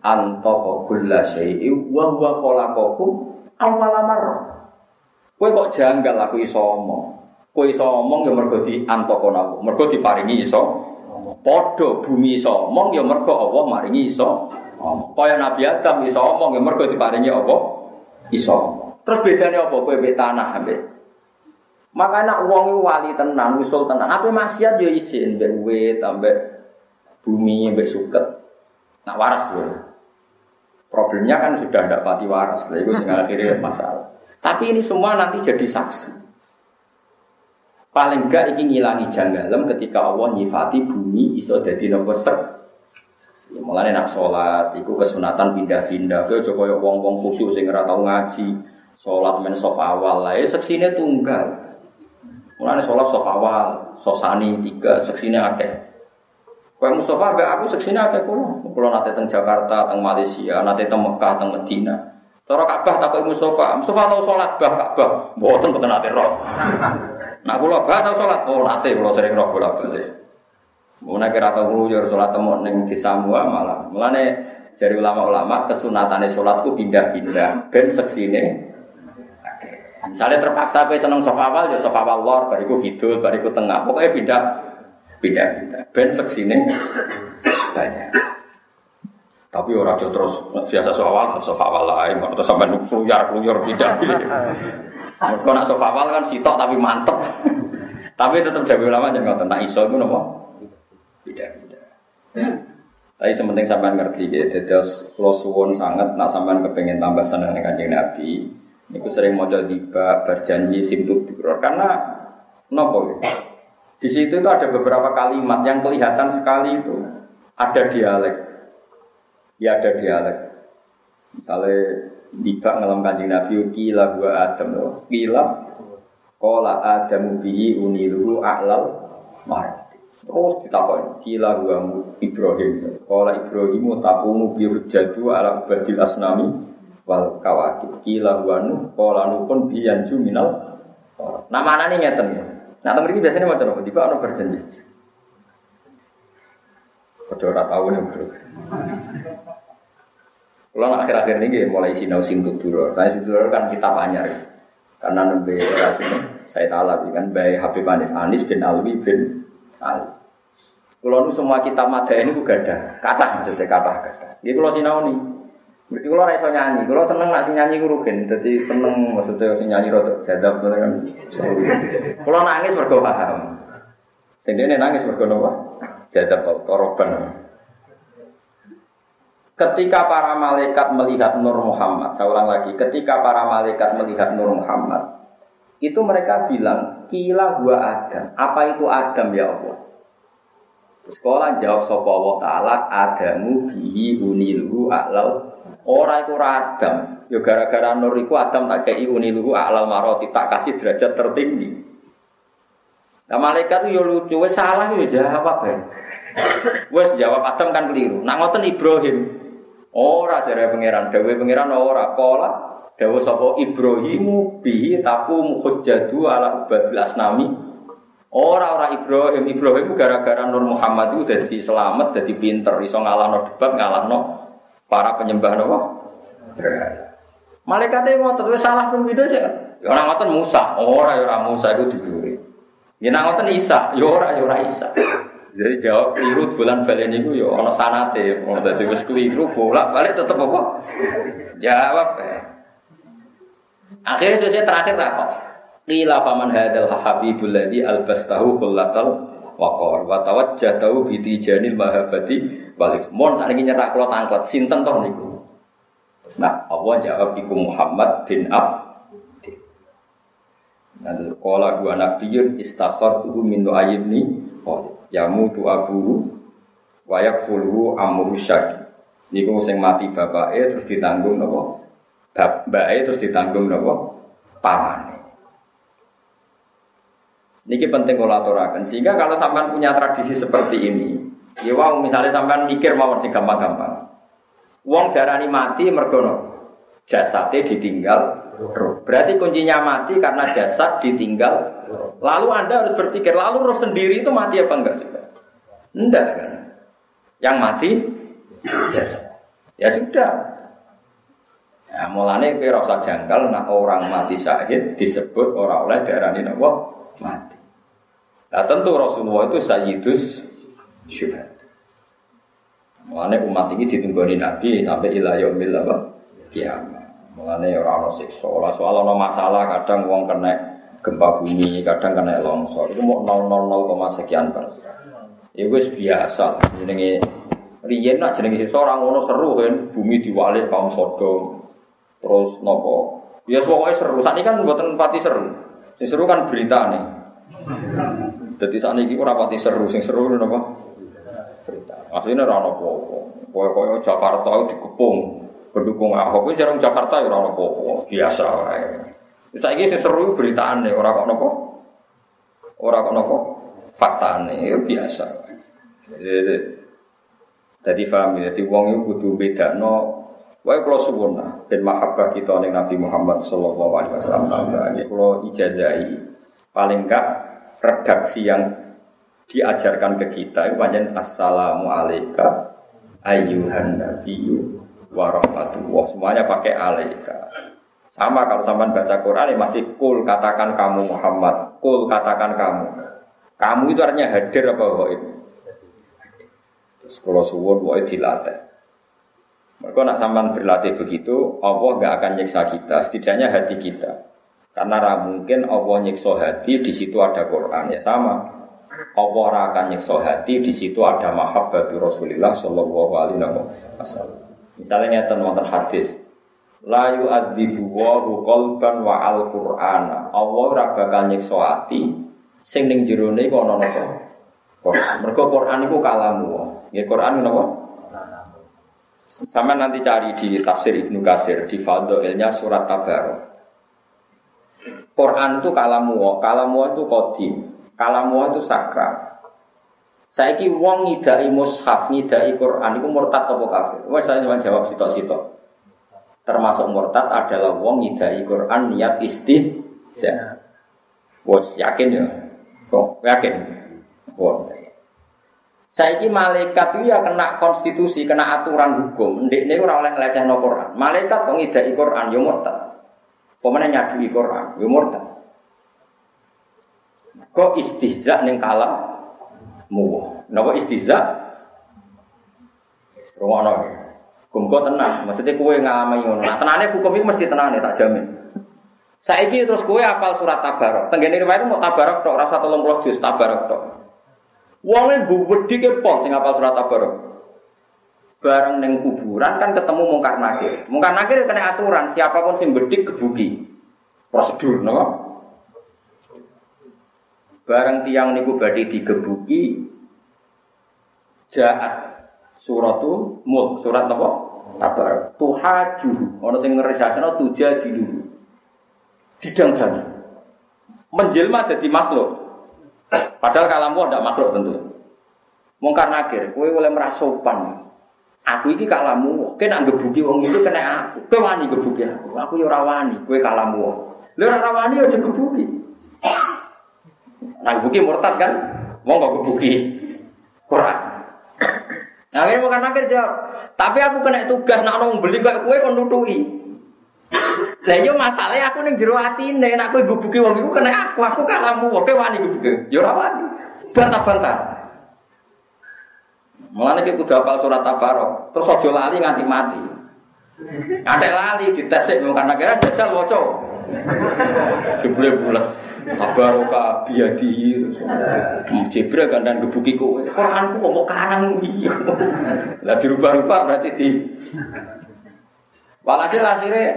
antaqa kulla syai'in wa huwa khalaqakum awwala. Kowe kok janggal aku iso. Kowe iso omong ya mergo di antaqana mergo diparingi iso. Padha bumi iso omong ya mergo Allah maringi iso. Kaya Nabi Adam iso omong ya mergo diparingi apa? Iso Terus bedanya apa kowe mbek tanah mbek maka nak uang wali tenan, usul tenan. Apa maksiat yo isin berwet ambek bumi ambek suket. Nak waras loh. Problemnya kan sudah tidak pati waras, lah itu sehingga akhirnya masalah. Tapi ini semua nanti jadi saksi. Paling enggak ini ngilangi janggalem ketika Allah nyifati bumi iso jadi nopo ser. Mulane nak sholat, itu kesunatan pindah-pindah. Coba ya wong-wong khusus sing ora tau ngaji, sholat men sof awal lah. Ya seksine tunggal. Mulane sholat sof awal, sosani tiga, seksinya akeh. Kau Mustafa, be aku seksinya akeh kulo. Kulo nate teng Jakarta, teng Malaysia, nate teng Mekah, teng Medina. Cara Ka'bah tak Mustafa, Mustafa tahu sholat bah Ka'bah, mboten boten nate roh. Nah kulo bah tahu sholat, oh nate kulo sering roh bolak balik. Mulai kira tahu jur sholat temu neng di Samua malah. Mulane dari ulama-ulama kesunatannya sholatku pindah-pindah, ben seksine Misalnya terpaksa gue seneng sofa awal, ya sofa awal lor, bariku kidul, bariku tengah, pokoknya pindah, pindah, pindah. Ben seksine banyak. Tapi orang tuh terus biasa sofa awal, sofa awal lain, atau sampai keluyar keluyar pindah. <laughs> Mereka nak sofa awal kan sitok tapi mantep. <laughs> tapi tetap jadi ulama jangan ngotot. Nak iso itu nopo pindah, pindah. Tapi sementing sampai ngerti gitu, terus lo suwon sangat, nak sampai kepengen tambah seneng dengan Nabi, Niku sering mau jadi berjanji simtut karena nopo gitu. Di situ itu ada beberapa kalimat yang kelihatan sekali itu ada dialek. Ya ada dialek. Misalnya tiba ngelam kanjeng Nabi kila gua Adam loh. Kila kola Adam bihi uniluhu a'lal marati. Terus ditakon kila gua Ibrahim. Kola Ibrahim tapumu jadu ala badil asnami wal kawakib kila wanu kola nukun biyanju minal mana nih ngeten ya nah temen biasanya macam apa tiba orang berjanji Kocok ora tahu nih bro. Kalau akhir-akhir ini mulai sinau sing tuturo. Nah tuturo kan kita banyak karena nembe sini saya tahu kan bayi Habib Anis Anis bin Alwi bin Ali. Kalau nu semua kita mata ini juga ada kata maksudnya kata kata. Jadi kalau sinau nih Berarti kalau raiso nyanyi, kalau seneng nak nyanyi gue rugen, jadi seneng maksudnya sing nyanyi rotok jadab tuh kan Kalau nangis paham. Sing ini nangis mergo nopo? Jadab atau toroban. Ketika para malaikat melihat Nur Muhammad, saya ulang lagi, ketika para malaikat melihat Nur Muhammad, itu mereka bilang, kila gua Adam. Apa itu Adam ya Allah? Sekolah jawab sopa Allah Ta'ala, Adamu bihi unilhu a'lal Ora iku Adam. Ya gara-gara nur iku Adam tak kei uniluhu a'lal maroti tak kasih derajat tertinggi. Nah malaikat itu ya lucu, wes salah ya jawab ya. Wes jawab Adam kan keliru. Nak ngoten Ibrahim. Ora jare pangeran, dawe pangeran ora pola. Dawe sapa Ibrahimu bihi taku hujjatu ala ubadil asnami. Ora ora Ibrahim, Ibrahim gara-gara Nur Muhammad itu jadi selamat, jadi pinter, iso ngalahno debat, ngalahno para penyembah napa? Malaikat itu ngotot wis salah pun video aja. Ya ora ngoten Musa, ora ya ora Musa iku diburi. Ya nak ngoten Isa, ya ora ya Isa. Jadi jawab keliru bulan balen niku ya ana sanate, mau dadi wis keliru bolak-balik tetep apa? Jawab ya. Akhirnya selesai terakhir tak kok. Qila faman hadzal habibul ladzi albastahu kullatal waqar wa tawajjatahu bi tijanil mahabbati walif. Mon sakniki nyerak kula tangklet sinten toh niku. Nah, Allah jawab iku Muhammad bin Ab Nanti sekolah dua nabiyun istakhar tuhu min ayibni yamu tu abu wayak fulu amru syaki. Niku sing mati bapaknya terus ditanggung nopo bapaknya terus ditanggung nopo pamane. Niki penting kalau aturakan. Sehingga kalau sampean punya tradisi seperti ini, ya wow, misalnya sampean mikir mawon sing gampang-gampang. Wong darani mati mergono jasadnya ditinggal. Berarti kuncinya mati karena jasad ditinggal Lalu Anda harus berpikir, lalu roh sendiri itu mati apa enggak juga? Enggak kan? Yang mati jasad. Ya sudah. Ya, kira rasa janggal, nah orang mati syahid disebut orang oleh daerah ini mati. Nah tentu Rasulullah itu sayyidus syuhad. Mulanya umat ini ditunggoni Nabi sampai ilah yaumil apa? Kiamat. Mulanya orang ono siksa. Soal ono masalah kadang uang kena gempa bumi, kadang kena longsor. Itu mau 000, sekian persen. Ya wis biasa. Jenenge riyen nak jenenge siksa orang ono seru kan, bumi diwalik kaum Sodom. Terus nopo? Ya pokoknya seru. Saat ini kan buatan pati seru. Sing seru kan berita nih. Jadi saat ini ora pati seru, sing seru apa? Berita. Aslinya ora ono apa-apa. Koyo-koyo Jakarta itu dikepung. Pendukung Ahok itu jarang Jakarta ya ora apa-apa. Biasa. Saiki sing seru beritane ora kok napa? Ora kok napa? Faktane ya biasa. Jadi Jadi paham ya, jadi wong itu kudu bedakno Wae kalau suwun ben mahabbah kita ning Nabi Muhammad sallallahu alaihi wasallam. Ini kalau ijazahi paling enggak redaksi yang diajarkan ke kita itu panjang assalamu alaika ayyuhan nabiyyu wa rahmatullah semuanya pakai alaika sama kalau sampai baca Quran masih kul katakan kamu Muhammad. Kul katakan kamu. Kamu itu artinya hadir apa waib terus kalau suwun waib dilatih. Mereka nak sampai berlatih begitu Allah nggak akan nyiksa kita setidaknya hati kita. Karena mungkin Allah nyiksa hati di situ ada Quran. Ya sama. Allah akan nyiksa hati di situ ada mahabbatu Rasulullah sallallahu alaihi wasallam. Misalnya nyata wonten hadis La yu'adzibu wa qalban wa al-Qur'ana. Allah ora bakal nyiksa ati sing ning jerone iku ana napa? Quran. Mergo Quran iku kalamu. Ya Quran napa? Sama nanti cari di tafsir Ibnu Kasir di Fadhailnya surat Tabarok. Quran itu kalamu, kalamu itu kodim. Kalamu itu sakral. Saiki wong ngidai mushaf, ngidai Quran iku murtad apa kafir? Wes saya cuma jawab sitok-sitok. Termasuk murtad adalah wong ngidai Quran niat istihza. Wes yakin ya? Kok yakin? Wong. Saiki malaikat itu ya kena konstitusi, kena aturan hukum. Ndek niku ora oleh ngelecehno Quran. Malaikat kok ngidai Quran ya murtad. Pemene nyadui Quran ya murtad. Kok istihza ning kalam muwa. Napa? Rumono ya. Hukum kok tenang, maksudnya kue ngalami ngono. Nah, tenane hukum itu mesti tenane tak jamin. Saiki terus kue apal surat tabarok. Tenggene riwayat mau tabarok tok, rasa tolong puluh juz tabarok tok. Wonge wedi ke pon sing apal surat tabarok. Bareng neng kuburan kan ketemu mungkar nakir. Mungkar nakir kena aturan, siapa pun sing bedik kebuki. Prosedur, no? Bareng tiang niku badhe digebuki jaat suratu mulk surat napa? Tabar. Tuhaju ana sing ngresasana tuja dulu. Didang-dang. Menjelma jadi makhluk. Padahal kalamu ada makhluk tentu. Mungkar nakir, kue oleh merasopan. Aku iki kalamu, kue nak gebuki wong itu kena aku. Kue wani gebuki aku, aku yo kue kalamu. Lu ora rawani aja gebuki. Nah gebuki murtad kan? Wong kok gebuki Quran. Nah, akhirnya bukan nakir jawab. Tapi aku kena tugas nak nong beli kayak kue kon nutui. Lah yo iya masalahnya aku ning jero atine nek kowe gebuki wong iku kena aku, aku kalamu wae wani gebuki. Yo ora wani. Bantah-bantah. Mulane iki kudu surat Tabarok, terus aja lali nganti mati. Ada lali ditesik karena kira jajal waca. Jebule bulan Tabaroka biadi Jibril dan gebuki kowe. Quranku kok karang iya. Lah dirubah-rubah berarti di Walhasil akhirnya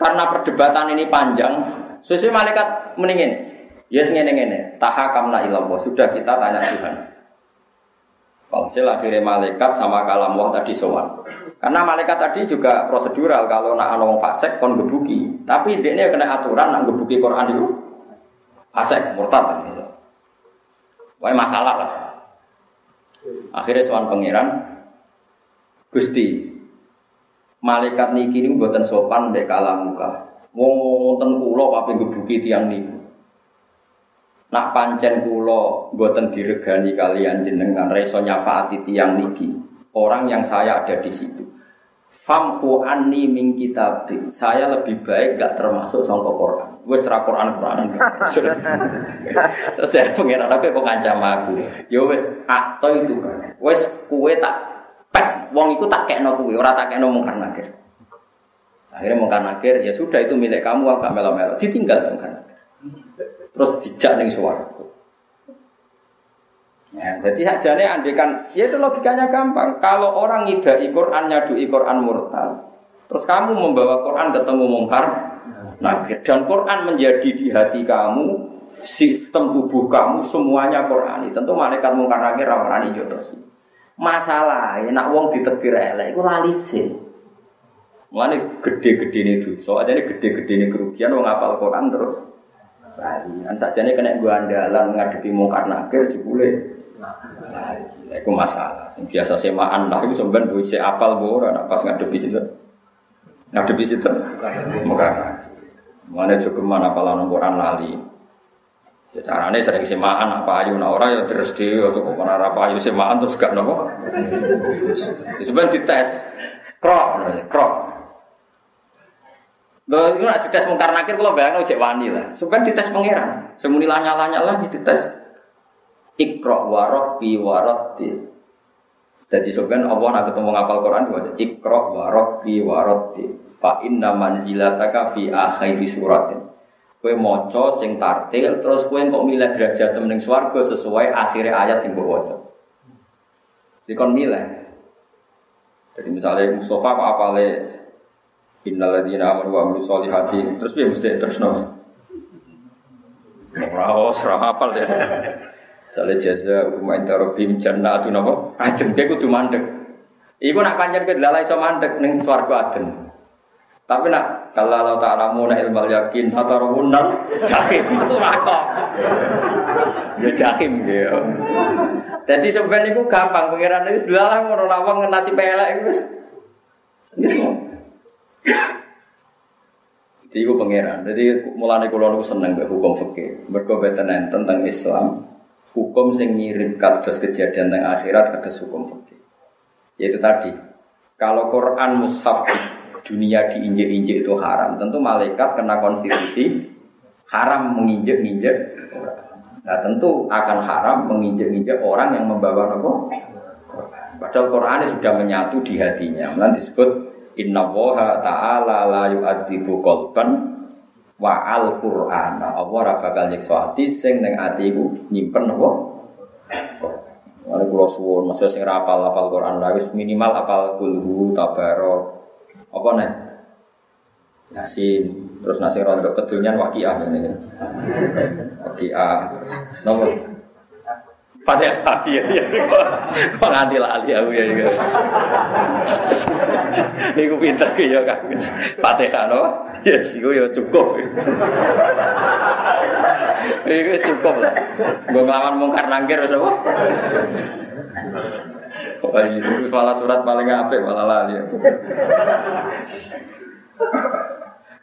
karena perdebatan ini panjang, sesuai malaikat mendingin. Yes ngene ngene, tahakamna ilallah. Sudah kita tanya Tuhan. Walhasil akhirnya malaikat sama kalam wah tadi sowan. Karena malaikat tadi juga prosedural kalau nak ana wong fasik kon gebuki. Tapi dia kena aturan nak gebuki Quran itu fasik murtad kan gitu. Wah masalah lah. Akhirnya sowan pangeran Gusti, malaikat niki niku mboten sopan mbek kalam muka. Wong wonten kula pape gebuki tiyang niku. Nak pancen kula mboten diregani kalian jenengan reso nyafaati tiyang niki. Orang yang saya ada di situ. Famhu anni min kitab. Saya lebih baik gak termasuk sangka Quran. Wes ra Quran Quranan. Terus saya pengen aku kok ngancam aku. Ya wes atau itu kan. Wes kue tak pek wong iku tak kekno kuwi ora tak kekno mungkar nakir akhirnya mungkar nakir ya sudah itu milik kamu agak melo-melo ditinggal mungkar nakir terus dijak ning suwarga Ya, jadi sajane andekan, ya itu logikanya gampang. Kalau orang ngidai Quran, nyadui Quran murtad, terus kamu membawa Quran ketemu mungkar, nah dan Quran menjadi di hati kamu, sistem tubuh kamu semuanya Quran. Tentu malaikat mungkar rawan ini terus. Masalah, nak wong ditetir elek, itu lali sih. Mulane gede-gede ini aja ini gede-gede ini kerugian, wong apal Quran terus. Lali, kan saja ini kena gua andalan ngadepi mungkar nakir, jebule. Lali, itu masalah. Yang biasa semaan lah, itu sebenarnya duit si apal bora, pas ngadepi situ. Ngadepi situ, nakir. Mulane juga mana apalan Quran lali. Ya carane sering semaan apa ayu nah ora ya terus dhewe atau kok ora apa ayu semaan terus gak nopo. Ya sebenarnya dites. Krok, krok. Lho, itu nak dites mungkar nakir kalau bayangin ojek wani lah. Sebenarnya dites pangeran. Semuni lah nyala nyala dites. Ikro warok bi waroti. Jadi sebenarnya Allah nak ketemu ngapal Quran aja. Ikro warok bi waroti. Fa inna manzilataka fi akhiri suratin. Kue moco sing tartil terus kue kok milih derajat temening swarga sesuai akhirnya ayat sing mbok waca. Sikon milih. Jadi misalnya Mustafa kok apale Innal ladzina amanu wa amilus solihati terus piye mesti terus no. Ora ora hafal deh. Sale jaza umma inta rabbim jannatu napa? Ajen kowe kudu mandek. Iku nak pancen kowe lalai iso mandek ning swarga aden. Tapi nak kalau Allah Ta'ala mau nak ilmu yakin atau rohunan jahim itu rako. Ya jahim gitu. Jadi sebenarnya itu gampang pengiran itu sudah lah ngono lawang nasi pelek itu. Ini semua. Jadi itu pangeran. Jadi mulai nu seneng hukum fikih. Mergo beten tentang Islam, hukum sing mirip kados kejadian tentang akhirat kados hukum fikih. Yaitu tadi, kalau Quran mushaf dunia diinjek-injek itu haram. Tentu malaikat kena konstitusi haram menginjek-injek Nah tentu akan haram menginjek-injek orang yang membawa nopo. Padahal Quran sudah menyatu di hatinya. Nanti disebut Inna woha ta'ala la yu'adzibu kolban wa al Qur'an. Allah ora bakal nyiksa sing ning atiku nyimpen apa? Mane kula suwun, masa sing ra apal-apal Quran lha minimal apal kulhu tabarok apa nih? Yasin, terus nasi rontok kedunian wakiah ini. Wakiah, nomor Fatihah iya iya. Kok nganti lali aku ya iki. Niku pinter ki ya Kang. Fatihah no. Ya siku ya cukup. Iku cukup lah. Gue ngelawan mungkar nangkir wis apa? Wah, itu salah surat paling apik malah lali.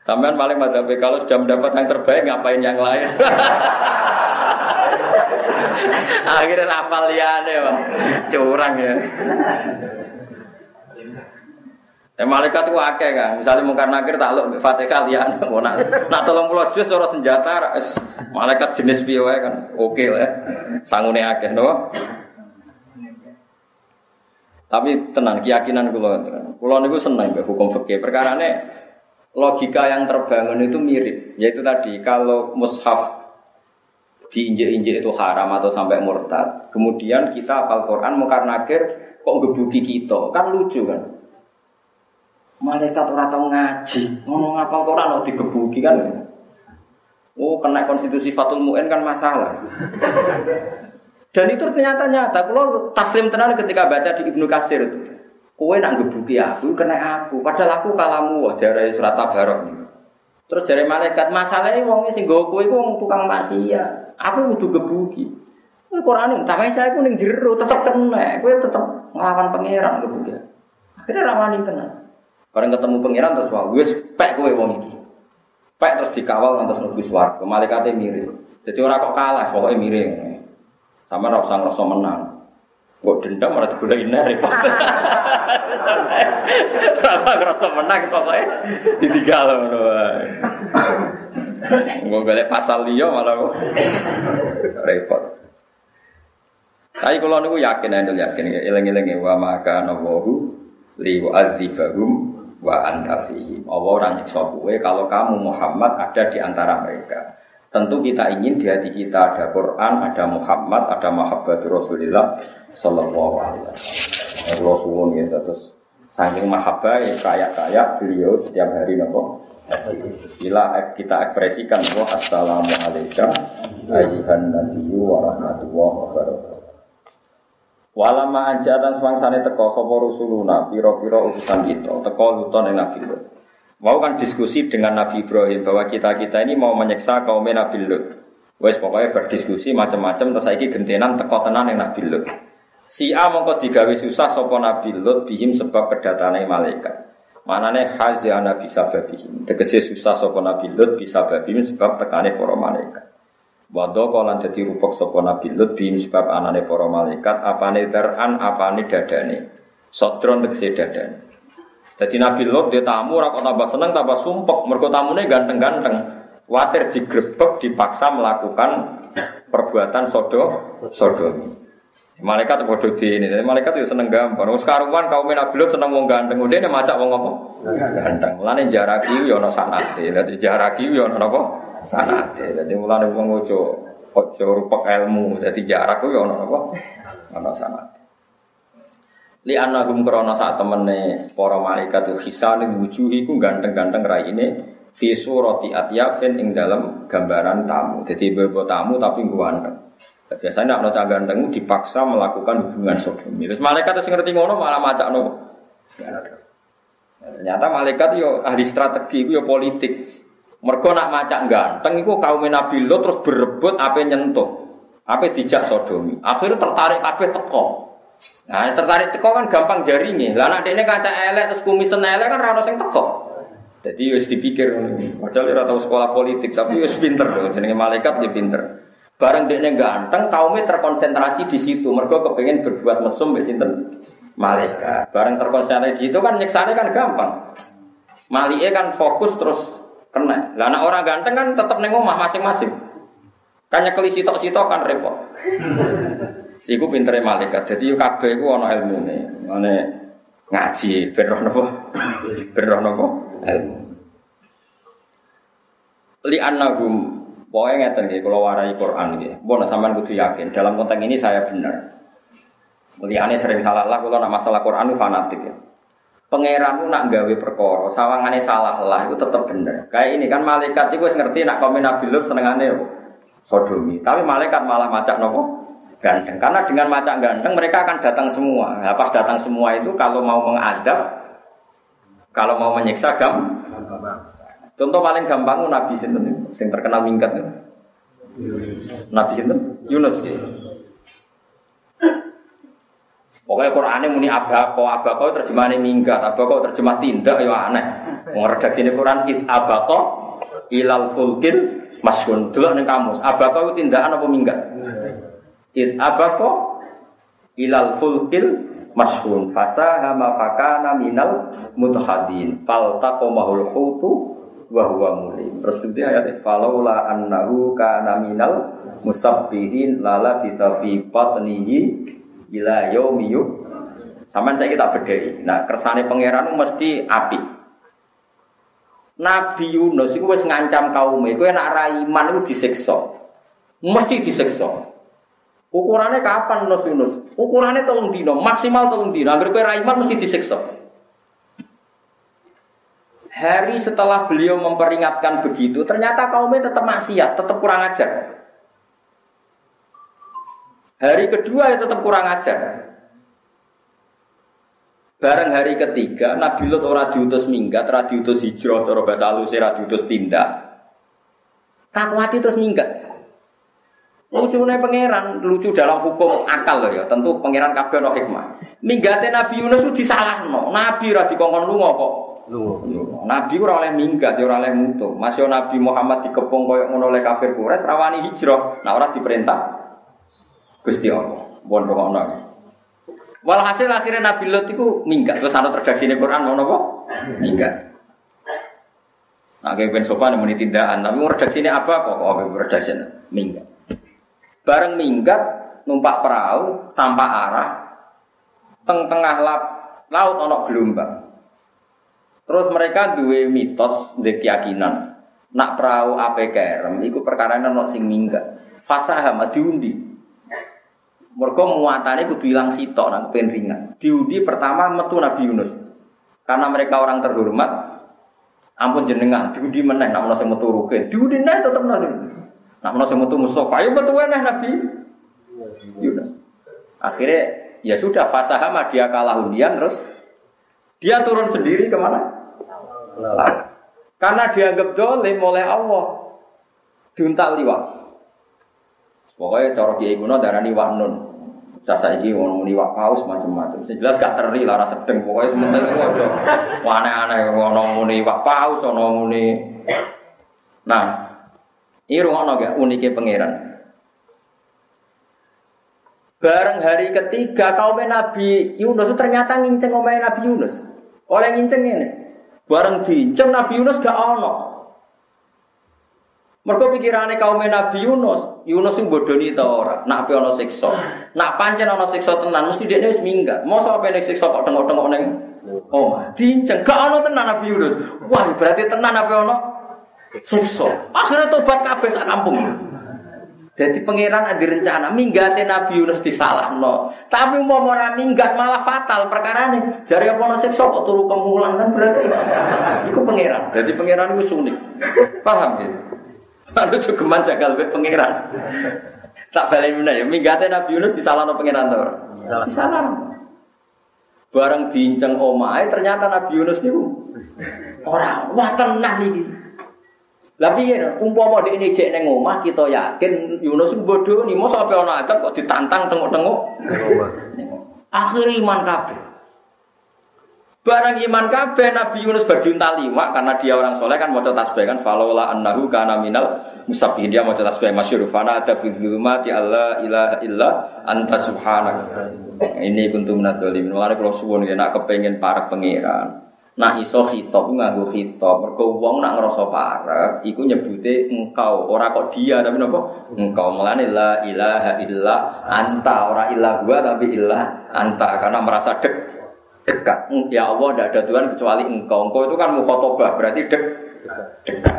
Sampean paling madzhab kalau sudah mendapat yang terbaik ngapain yang lain? <laughs> <laughs> Akhirnya rapal liane, Pak. Curang ya. Eh malaikat itu akeh kan. Misalnya mungkar nakir takluk Fatihah liane mau nak pulau jus cara senjata malaikat jenis piye kan. Oke lah. Sangune akeh no. Tapi tenang keyakinan kula Kula niku seneng mbek hukum fikih. Perkarane logika yang terbangun itu mirip, yaitu tadi kalau mushaf diinjek-injek itu haram atau sampai murtad. Kemudian kita apal Quran mungkar nakir kok gebuki kita, kan lucu kan? Malaikat orang tahu ngaji, ngomong apal Quran mau digebuki kan? Oh, kena konstitusi Fatul Mu'in kan masalah. Dan itu ternyata nyata. Kalau taslim tenan ketika baca di Ibnu Kasir itu. Kue nak gebuki aku, kena aku. Padahal aku kalamu, wah jarai surat tabarok nih. Terus jari malaikat, masalahnya wongnya sing gue kue wong tukang maksiat. Aku butuh gebuki. Quran tapi saya kuning jeru, tetap kena. Kue tetap ngelawan pangeran gebuki. Akhirnya ramani kena. Bareng ketemu pangeran terus wah, gue pek kue wong ini. Pek terus dikawal ngantos nunggu suaraku. Malaikatnya mirip. Jadi orang kok kalah, pokoknya mirip. Sama rasa ngerasa menang. Gue dendam malah digulain repot. <laughs> Apa ngerasa menang pokoknya ditinggal ngono wae. Gue golek pasal liya malah kok repot. Tapi kalau niku yakin, yakin ya, ilang-ilang ya, wa maka nawahu li wa'adzibahum wa anta fihim. Allah orang nyiksa kue kalau kamu Muhammad ada di antara mereka. Tentu kita ingin di hati kita ada Quran, ada Muhammad, ada Mahabbat Rasulullah Sallallahu Alaihi Wasallam. Allah suwun ya terus saking mahabbah ya kaya-kaya beliau setiap hari nopo. Bila kita ekspresikan bahwa Assalamualaikum ayuhan nabiyyu wa rahmatullahi wa barakatuh. Walama anjatan swangsane teko sapa rusuluna pira-pira utusan kita teko luton ing Nabi. Mau kan diskusi dengan Nabi Ibrahim bahwa kita-kita ini mau menyiksa kaum Nabi Lut. Wes pokoknya berdiskusi macam-macam terus saiki gentenan teko tenan yang Nabi Lut. Si A mongko digawe susah sapa Nabi Lut bihim sebab kedatangan malaikat. Manane hazana bisa babihim. Tegese susah sapa Nabi Lut bisa babihim sebab tekane para malaikat. Wado kolan dadi rupok sapa Nabi Lut bihim sebab anane para malaikat apane teran apane dadane. Sodron tegese dadane. Jadi Nabi Lot dia tamu ora tambah seneng tambah sumpek mergo tamune ganteng-ganteng. Watir digrebek dipaksa melakukan perbuatan sodo sodomi. Malaikat bodoh di ini, jadi malaikat itu seneng gampang. Wong karuan kaum Nabi Lot seneng wong ganteng, udah ini macak apa? Ganteng. Mulane jaraki yo ana sanate. Dadi jaraki yo ana apa? Sanate. Dadi mulane wong ojo ojo rupek ilmu. Dadi jarak yo ana apa? Ana sanate. Li anagum krana sak temene para malaikat hisane wujuhi ku ganteng-ganteng raine fi surati atyafin ing dalam gambaran tamu. Jadi bebo tamu tapi ganteng. Biasanya nak nota ganteng dipaksa melakukan hubungan sodomi. Terus malaikat terus ngerti ngono malah macak no. Ternyata malaikat yo ahli strategi, yo politik. Mergo nak macak ganteng iku kaum Nabi Lot terus berebut apa nyentuh. Apa dijak sodomi. Akhirnya tertarik kabeh teko. Nah, tertarik teko kan gampang jaringnya. Lah nek dene kaca elek terus kumisen elek kan ora ono sing teko. Jadi wis dipikir padahal tahu sekolah politik tapi wis pinter jenenge malaikat ya pinter. Bareng dekne ganteng kaumnya terkonsentrasi di situ. Mergo kepengen berbuat mesum mbek sinten? Malaikat. Bareng terkonsentrasi di situ kan nyeksane kan gampang. Malike kan fokus terus kena. Lah anak orang ganteng kan tetap neng omah masing-masing. Kan nyekeli sitok-sitok kan repot. Iku pintere malaikat. Jadi yo kabeh iku ana ilmune. Ngene ngaji ben rono apa? <coughs> Ben? Ilmu. Li annahum Pokoknya ngeten nggih kalau warai Quran nggih. Mbok sampean kudu yakin dalam konteks ini saya benar. Muliane sering salah lah kalau nak masalah Quran itu fanatik ya. Pangeran itu nak gawe perkara, sawangane salah lah itu tetap benar. Kayak ini kan malaikat itu ngerti nak komen Nabi Lut senengane apa? Sodomi. Tapi malaikat malah macak nopo? Ganteng. Karena dengan macam ganteng mereka akan datang semua. Nah, pas datang semua itu kalau mau mengadab, kalau mau menyiksa gam. Contoh paling gampang Nabi sinten sing terkenal minggat. Nabi sinten? Yunus. Ya. Pokoknya Qurannya muni abako, abako terjemahannya minggat, abako terjemah tindak ya aneh. Mau redaksi ini Quran if abako ilal fulkil masyun. Dulu nih kamus, abako itu tindakan apa minggat? It abako ilal fulkil masyhun fasahama fakana minal mutahadin fal taqamahul hutu wa huwa mulim. Terus itu ayat falaula annahu kana minal musabbihin lala fi batnihi ila yaumi Saman saya kita bedai. Nah, kersane pangeran mesti api. Nabi Yunus itu wis ngancam kaum itu enak raiman itu disiksa. Mesti disiksa. Ukurannya kapan Nus Yunus? Ukurannya tolong dino, maksimal tolong dino. Agar kue raiman mesti disiksa. Hari setelah beliau memperingatkan begitu, ternyata kaumnya tetap maksiat, tetap kurang ajar. Hari kedua ya tetap kurang ajar. Bareng hari ketiga, Nabi Lut ora diutus minggat, ora diutus hijrah, cara bahasa halus ora diutus tindak. Kakwati terus minggat. Lucunya pangeran, lucu dalam hukum akal loh ya. Tentu pangeran kabeh ono hikmah. Minggate Nabi Yunus itu disalahno. Nabi ora dikongkon lunga kok. Nabi ora oleh minggat, ora oleh mutu. Masih Nabi Muhammad dikepung koyo ngono oleh kafir Quraisy rawani hijrah. Nah ora diperintah Gusti Allah. Bon ono. Walhasil akhirnya Nabi Lut itu minggat. Terus ana redaksi ini Quran ngono kok? Minggat. Nah, kayak ben sopan muni tindakan, tapi mau redaksi ini apa kok? Kok redaksi minggat. Bareng minggat numpak perahu tanpa arah teng tengah lap, laut onok gelombang. Terus mereka duwe mitos, duwe keyakinan nak perahu ape kerem iku perkara ono sing minggat. Fasaham diundi. Mergo muatane kudu ilang sitok nang pen ringan. Diundi pertama metu Nabi Yunus. Karena mereka orang terhormat, ampun jenengan diundi meneh nak ono sing metu ruke. Diundi neh tetep nabi. Nak menawa sing metu Mustafa, ayo metu Nabi Yunus. Akhirnya ya sudah fasahama dia kalah undian terus dia turun sendiri ke mana? Laut. Karena dianggap dolim oleh Allah. Diuntal liwat. Pokoknya cara kiai kuno darani waknun. Sasa iki wong muni wak paus macam-macam. Sing jelas gak teri lara sedeng pokoknya sementing ojo. Aneh-aneh ono muni wak paus ono muni Nah, ini rumah gak uniknya pangeran. Bareng hari ketiga kaum Nabi Yunus ternyata nginceng omai Nabi Yunus. Oleh nginceng ini. Bareng diinceng Nabi Yunus gak ono. Mereka pikirannya kaum Nabi Yunus, Yunus yang bodoni itu orang, nak apa ono siksa, nak pancen ono siksa tenan, mesti dia wis minggat. Mau apa nih siksa kok tengok-tengok neng, oh, diinceng, gak ono tenan Nabi Yunus. Wah, berarti tenan apa ono Sekso. Akhirnya tobat kabeh sak kampung. Jadi pangeran ada rencana minggatin Nabi Yunus disalah no. Tapi mau orang minggat malah fatal perkara ini. Jari apa no sekso kok turu kemulan kan berarti. Itu pangeran. Jadi pangeran itu sunik. Paham ya? Lalu juga jagal be pangeran. Tak balik mana ya minggatin Nabi Yunus disalah no pangeran tuh. Disalah. Barang diinceng omai ternyata Nabi Yunus nih orang wah tenang nih. Tapi ya, umpama di ini cek neng omah kita yakin Yunus bodoh nih, mau sampai orang adab kok ditantang tengok-tengok. Akhir iman kabeh. Barang iman kabeh Nabi Yunus berjunta lima karena dia orang soleh kan mau tasbih kan falola annahu kana minal musabbihin dia mau tasbih masyhur fana ada fi dzulumati alla ilaha illa anta subhanak. Ini kuntum minadz-dzalimin. Mulane kula suwun nek kepengin para pangeran Nak iso khitab nganggo khitab. Mergo wong nak ngrasa parek iku nyebute engkau, ora kok dia tapi napa? Engkau. Mulane la ilaha illa anta, ora ilah gua tapi ilah anta karena merasa dek dekat. Ya Allah, tidak ada Tuhan kecuali engkau. Engkau itu kan mukhotobah, berarti dek dekat.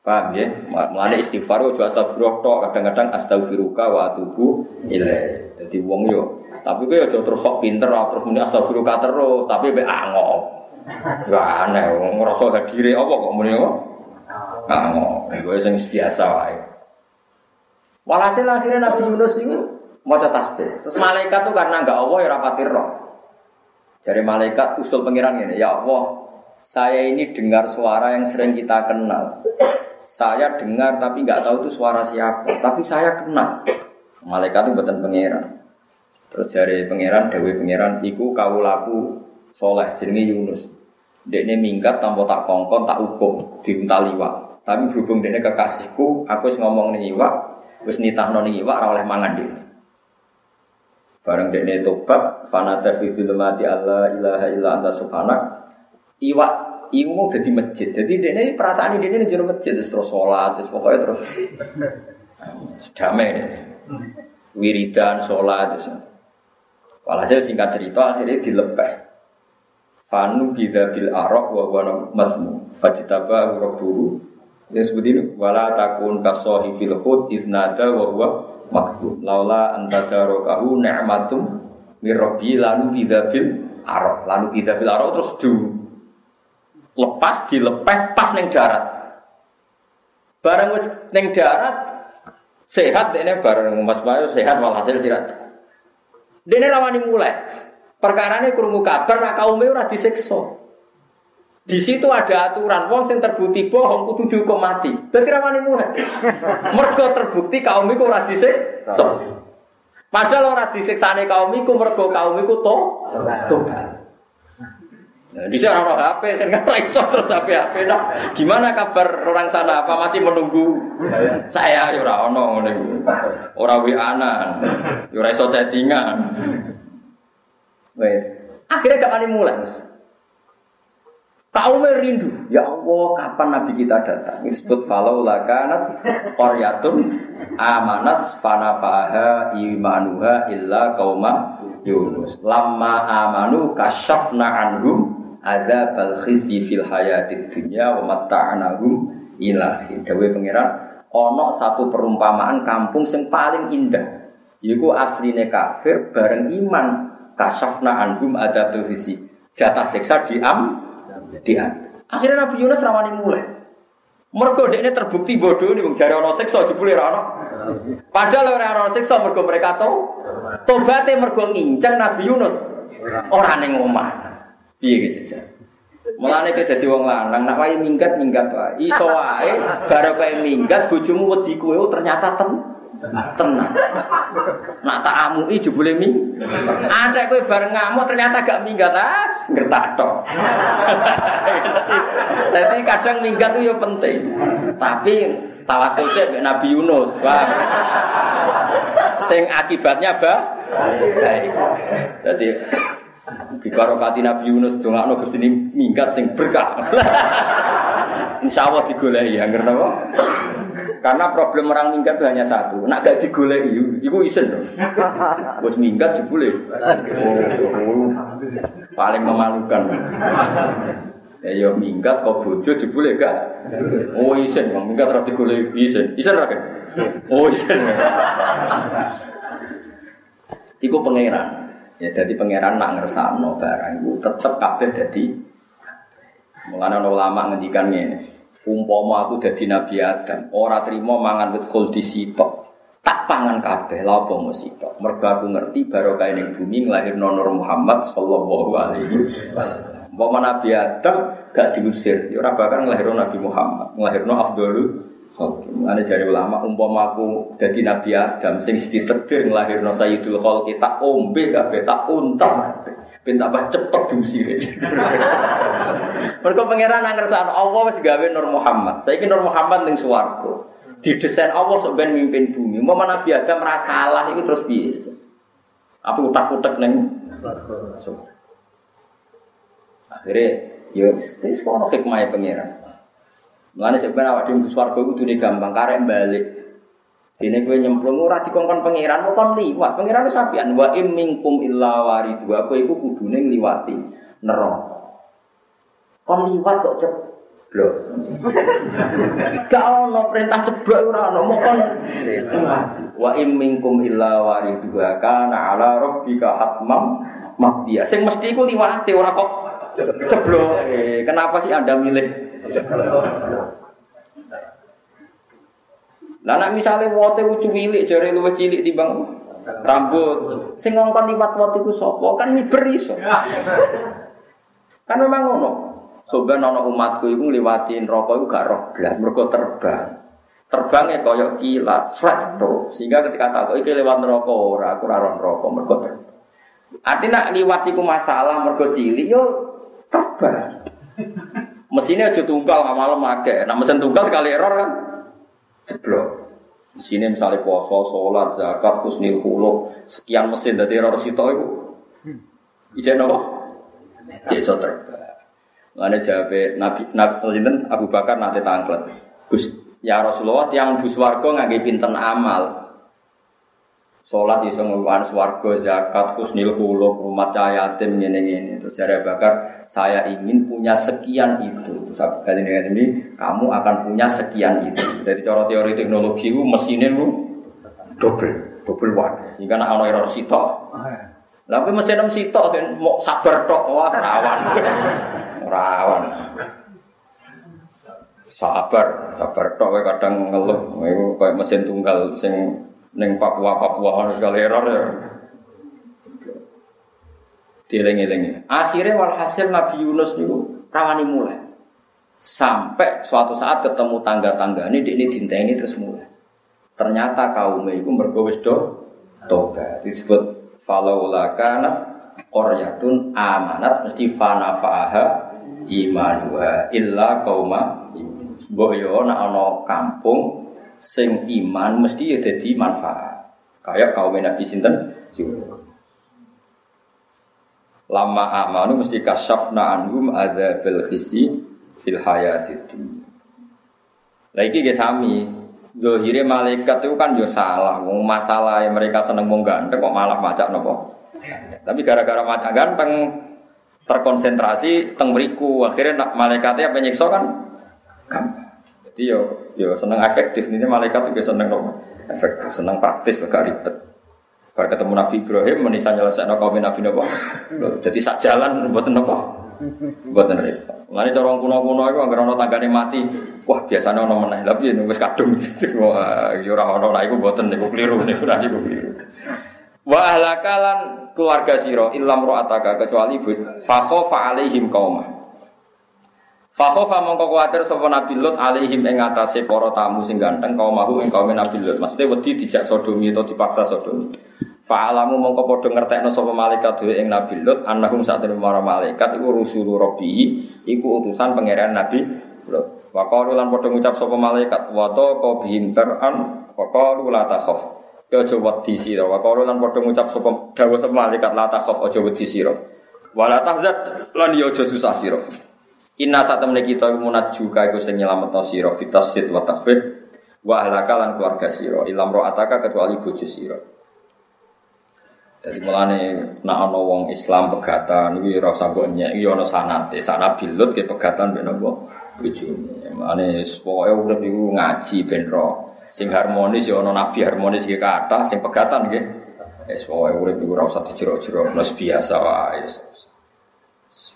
Paham ya? Mulane istighfar ojo astagfirullah kadang-kadang astagfiruka wa atubu ilaih. Jadi wong yo tapi gue aja terus sok pinter, terus muni astagfirullah terus, tapi be angop. Gak aneh, ngerasa hadiri apa kok muni kok? Angop. Gue sing biasa wae. Walhasil akhirnya Nabi Yunus ini mau tasbih. Terus malaikat tuh karena nggak Allah ya rapatir roh. Jadi malaikat usul pengiran ini, ya Allah, saya ini dengar suara yang sering kita kenal. Saya dengar tapi nggak tahu itu suara siapa, tapi saya kenal. Malaikat itu buatan pangeran. Terus dari pangeran, dewi pangeran, iku kau laku soleh, jenenge Yunus. Dekne minggat tanpa tak kongkon, tak hukum, diuntal iwak. Tapi berhubung dekne kekasihku, aku harus ngomong nih iwak, wis nitahno nih iwak, oleh mangan dia. Bareng dekne tobat, fanata fi mati Allah ilaha illa anta subhanak. Iwak Iku mau jadi masjid. Jadi ini perasaan ini ini jadi masjid terus terus sholat, terus pokoknya terus <laughs> damai ini. Wiridan, sholat, terus. Walhasil singkat cerita akhirnya dilepeh. Fanu bida bil arok wa wa masmu fajitaba rabbuhu. Ya seperti ini wala takun kasohi fil khud idnada wa huwa makzum. Laula antadarokahu ni'matum mirrobi lalu bida bil arok. Lalu bida bil arok terus du lepas dilepeh pas neng darat. Barang wis neng darat sehat ini bareng Mas Bayu sehat walhasil sirat. Dene rawani mulai. Perkara ini kerungu kabar nak kaum ora disiksa. Di situ ada aturan, wong sing terbukti bohong kudu dihukum mati. Berarti rawani mulai. <laughs> Mergo terbukti kaum iku ora disiksa. Padahal ora disiksane kaum iku mergo kaum iku to tobat. Nah, di sana orang HP kan nggak iso terus HP HP. Nah, gimana kabar orang sana? Apa masih menunggu saya? Ya ora ono ngene Ora WA-an. Ya ora iso chattingan. Wes. Akhirnya gak kali mulai, Mas. Tahu rindu, ya Allah kapan Nabi kita datang? Disebut falau lakanat koryatun amanas fanafaha imanuha illa kauma Yunus. Lama amanu kasyafna anhum ada bal khizi fil hayatid dunya wa mata'anahum ilahi. Dawe pangeran ono satu perumpamaan kampung sing paling indah. Yiku asline kafir bareng iman kasafna anhum ada bal khizi. Jatah siksa diam diam. Akhirnya Nabi Yunus rawani mulai. Mergo ini terbukti bodoh nih, jare ana siksa jebule ora ana. Padahal ora ana siksa mergo mereka tahu. Tobaté mergo nginceng Nabi Yunus. Ora ning omah. Piye gitu jajan? Mulane ke dadi wong lanang nak wae minggat minggat wae. Iso wae baru kae minggat bojomu wedi kowe oh, ternyata ten tenang. Nak tak amui jebule ming. Ada kowe bareng ngamuk ternyata gak minggat ah, ngertak tok. Jadi kadang minggat itu ya penting. Tapi tawasul cek Nabi Yunus, Wah. Sing akibatnya bah. Baik. Jadi Bibarokati Nabi Yunus dongakno Gusti ini minggat sing berkah. <laughs> Insya Allah digoleki ya, ngerti apa? Karena problem orang minggat itu hanya satu, nak gak digoleki, itu isen dong. Bos minggat jebule. <laughs> Paling memalukan. Ya yo minggat kok bojo jebule gak? Oh isen, minggat terus digoleki isen. Isen ra Oh isen. Iku pangeran. Ya jadi pangeran nak ngersakno barang itu tetep kabeh jadi Mulane ulama ngendikan ngene, umpama aku dadi Nabi Adam, ora trimo mangan wit khuldi sitok. Tak pangan kabeh lha apa sitok. Mergo aku ngerti barokah ning bumi nglahirno Nur Muhammad sallallahu alaihi wasallam. Umpama Nabi Adam gak diusir, ya ora bakal nglahirno Nabi Muhammad, nglahirno Abdul Mulane jari ulama umpama aku dadi Nabi Adam sing diterbir nglahirno Sayyidul Khalqi tak ombe kabeh tak untal kabeh. Ben tambah cepet diusire. <laughs> Mergo pangeran nang kersane Allah wis gawe Nur Muhammad. Saiki Nur Muhammad ning swarga. Didesain Allah ben mimpin bumi. Umpama Nabi Adam merasa salah iku terus piye? Apa utak-utak ning Akhirnya, ya, ini semua hikmahnya. Mulane sebenarnya awak dhewe swarga kudu gampang karek balik. Dene kowe nyemplung ora dikongkon pangeran, kok kon liwat. Pangeran wis sapian wa im minkum illa waridu. Kowe iku kudune ngliwati neraka. Kon liwat kok ceblok. <laughs> Gak ono perintah ceblok ora ono, mok kon wa im minkum illa waridu kana ala rabbika hatmam maqdiya. Sing mesti iku liwate ora kok ceblok. Eh, kenapa sih Anda milih Lah nek misale wote ku cilik jare luwih cilik timbang rambut. Sing ngongkon liwat wote iku sapa? Kan miber iso. Kan memang ngono. Soben ana umatku iku ngliwati neraka iku gak roh blas mergo terbang. Terbangnya kaya kilat, flat. Sehingga ketika tak iki lewat neraka ora, aku ora roh neraka mergo terbang. Artinya liwat iku masalah mergo cilik yo terbang. Mesinnya aja tunggal nggak malam akeh. Nah mesin tunggal sekali error kan jeblok. Mesinnya misalnya poso, sholat, zakat, kusnil khuluq, sekian mesin dari error situ itu. Ijen apa? Iso terbang. Mana jawab Nabi Nabi Abu Bakar nanti tangklet. Gus ya Rasulullah yang bus warga nggak pinten amal. Sholat iso ngeluan swarga, zakat, husnil huluk, rumah yatim ini ini. Terus saya bakar, saya ingin punya sekian itu. Terus kali ini, ini kamu akan punya sekian itu. Jadi cara teori teknologi itu mesinnya itu double, double watt. Sehingga nak ono error sitok. Lah mesin enam sitok kan mau sabar tok wah rawan. rawan. Sabar, sabar tok kadang ngeluh. Itu kayak mesin tunggal sing Neng Papua Papua harus sekali error ya. Dieling-eling. Akhirnya walhasil Nabi Yunus itu rawani mulai. Sampai suatu saat ketemu tangga-tangga ini, ini ini terus mulai. Ternyata kaum itu bergowes do toga. Disebut falaula kanat koryatun amanat mesti fanafaha imanwa illa kauma boyo na ono kampung sing iman mesti ya jadi manfaat. Kayak kaum Nabi sinten Lama amanu mesti kasyafna anhum adzabal khisi fil hayatid. Lah iki ge sami. Zohire malaikat itu kan yo salah. Masalah mereka seneng wong ganteng kok malah macak nopo. Tapi gara-gara macak ganteng terkonsentrasi teng mriku akhirnya malaikatnya penyiksa kan gampang. Jadi yo yo seneng efektif ini malaikat juga seneng apa? Efektif, seneng praktis gak ribet. Bar ketemu Nabi Ibrahim menisa nyelesaikan kaum Nabi Nabi. Jadi sak jalan buat apa? Buat ribet. Mulane cara kuno-kuno iku anggere ana tanggane mati, wah biasanya ana meneh. Tapi wis kadung. Wah, yo ora ana nek iku mboten niku keliru niku ora niku keliru. Wa ahlakalan keluarga sira illam ro'ataka kecuali but fa khofa alaihim qaumah. Fakhofa mongko kuwatir sapa Nabi Lut alaihim ing atase para tamu sing ganteng kaum mahu ing kaum Nabi Lut. Maksudnya wedi dijak sodomi atau dipaksa sodomi. Fa'alamu mongko padha ngertekno sapa malaikat dhewe ing Nabi Lut annahum sak para malaikat iku rusulu rabbihi iku utusan pangeran Nabi Lut. Wa qalu lan padha ngucap sapa malaikat wa ta bihim tar'an wa qalu la takhaf. Ya wedi sira. Wa qalu lan padha ngucap sapa dawuh sapa malaikat la takhaf aja wedi sira. Wa la tahzan lan ya aja susah sira. Inna saat temen kita munat juga iku sing nyelametno sira bitasid wa takfir wa ahlaka lan keluarga sira ilam ataka kecuali bojo sira. Jadi mulane nak ana wong Islam pegatan iki ora usah kok nyek iki ana sanate, sana bilut ke pegatan ben apa bojone. Mulane pokoke urip iku ngaji ben ro. Sing harmonis ya ana nabi harmonis iki kata, sing pegatan nggih. Wis pokoke urip iku ora usah dijero-jero, biasa wae.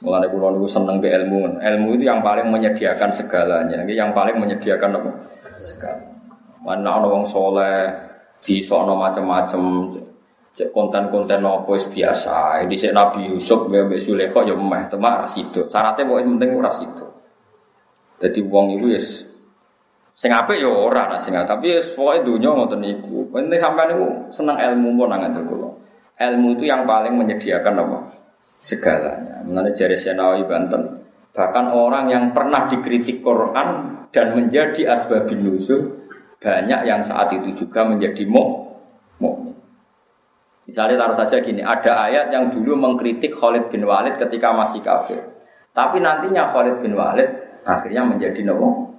Mulane kula niku seneng ke ilmu. Ilmu itu yang paling menyediakan segalanya. Yang paling menyediakan apa? Segala. Mana ana wong soleh di sono macam-macam konten-konten wis biasa. Di sik Nabi Yusuf mbek Sulekho ya meh temak ra sido. Syaratnya pokoke penting ora sido. Dadi wong iku wis sing apik ya ora nah sing tapi wis pokoke donya ngoten niku. Penting sampean niku seneng ilmu pun nang kula. Ilmu itu yang paling menyediakan apa? Segalanya. Mengenai jari Senawi Banten. Bahkan orang yang pernah dikritik Quran dan menjadi asbabin nuzul banyak yang saat itu juga menjadi mukmin. Misalnya taruh saja gini, ada ayat yang dulu mengkritik Khalid bin Walid ketika masih kafir. Tapi nantinya Khalid bin Walid akhirnya menjadi nopo,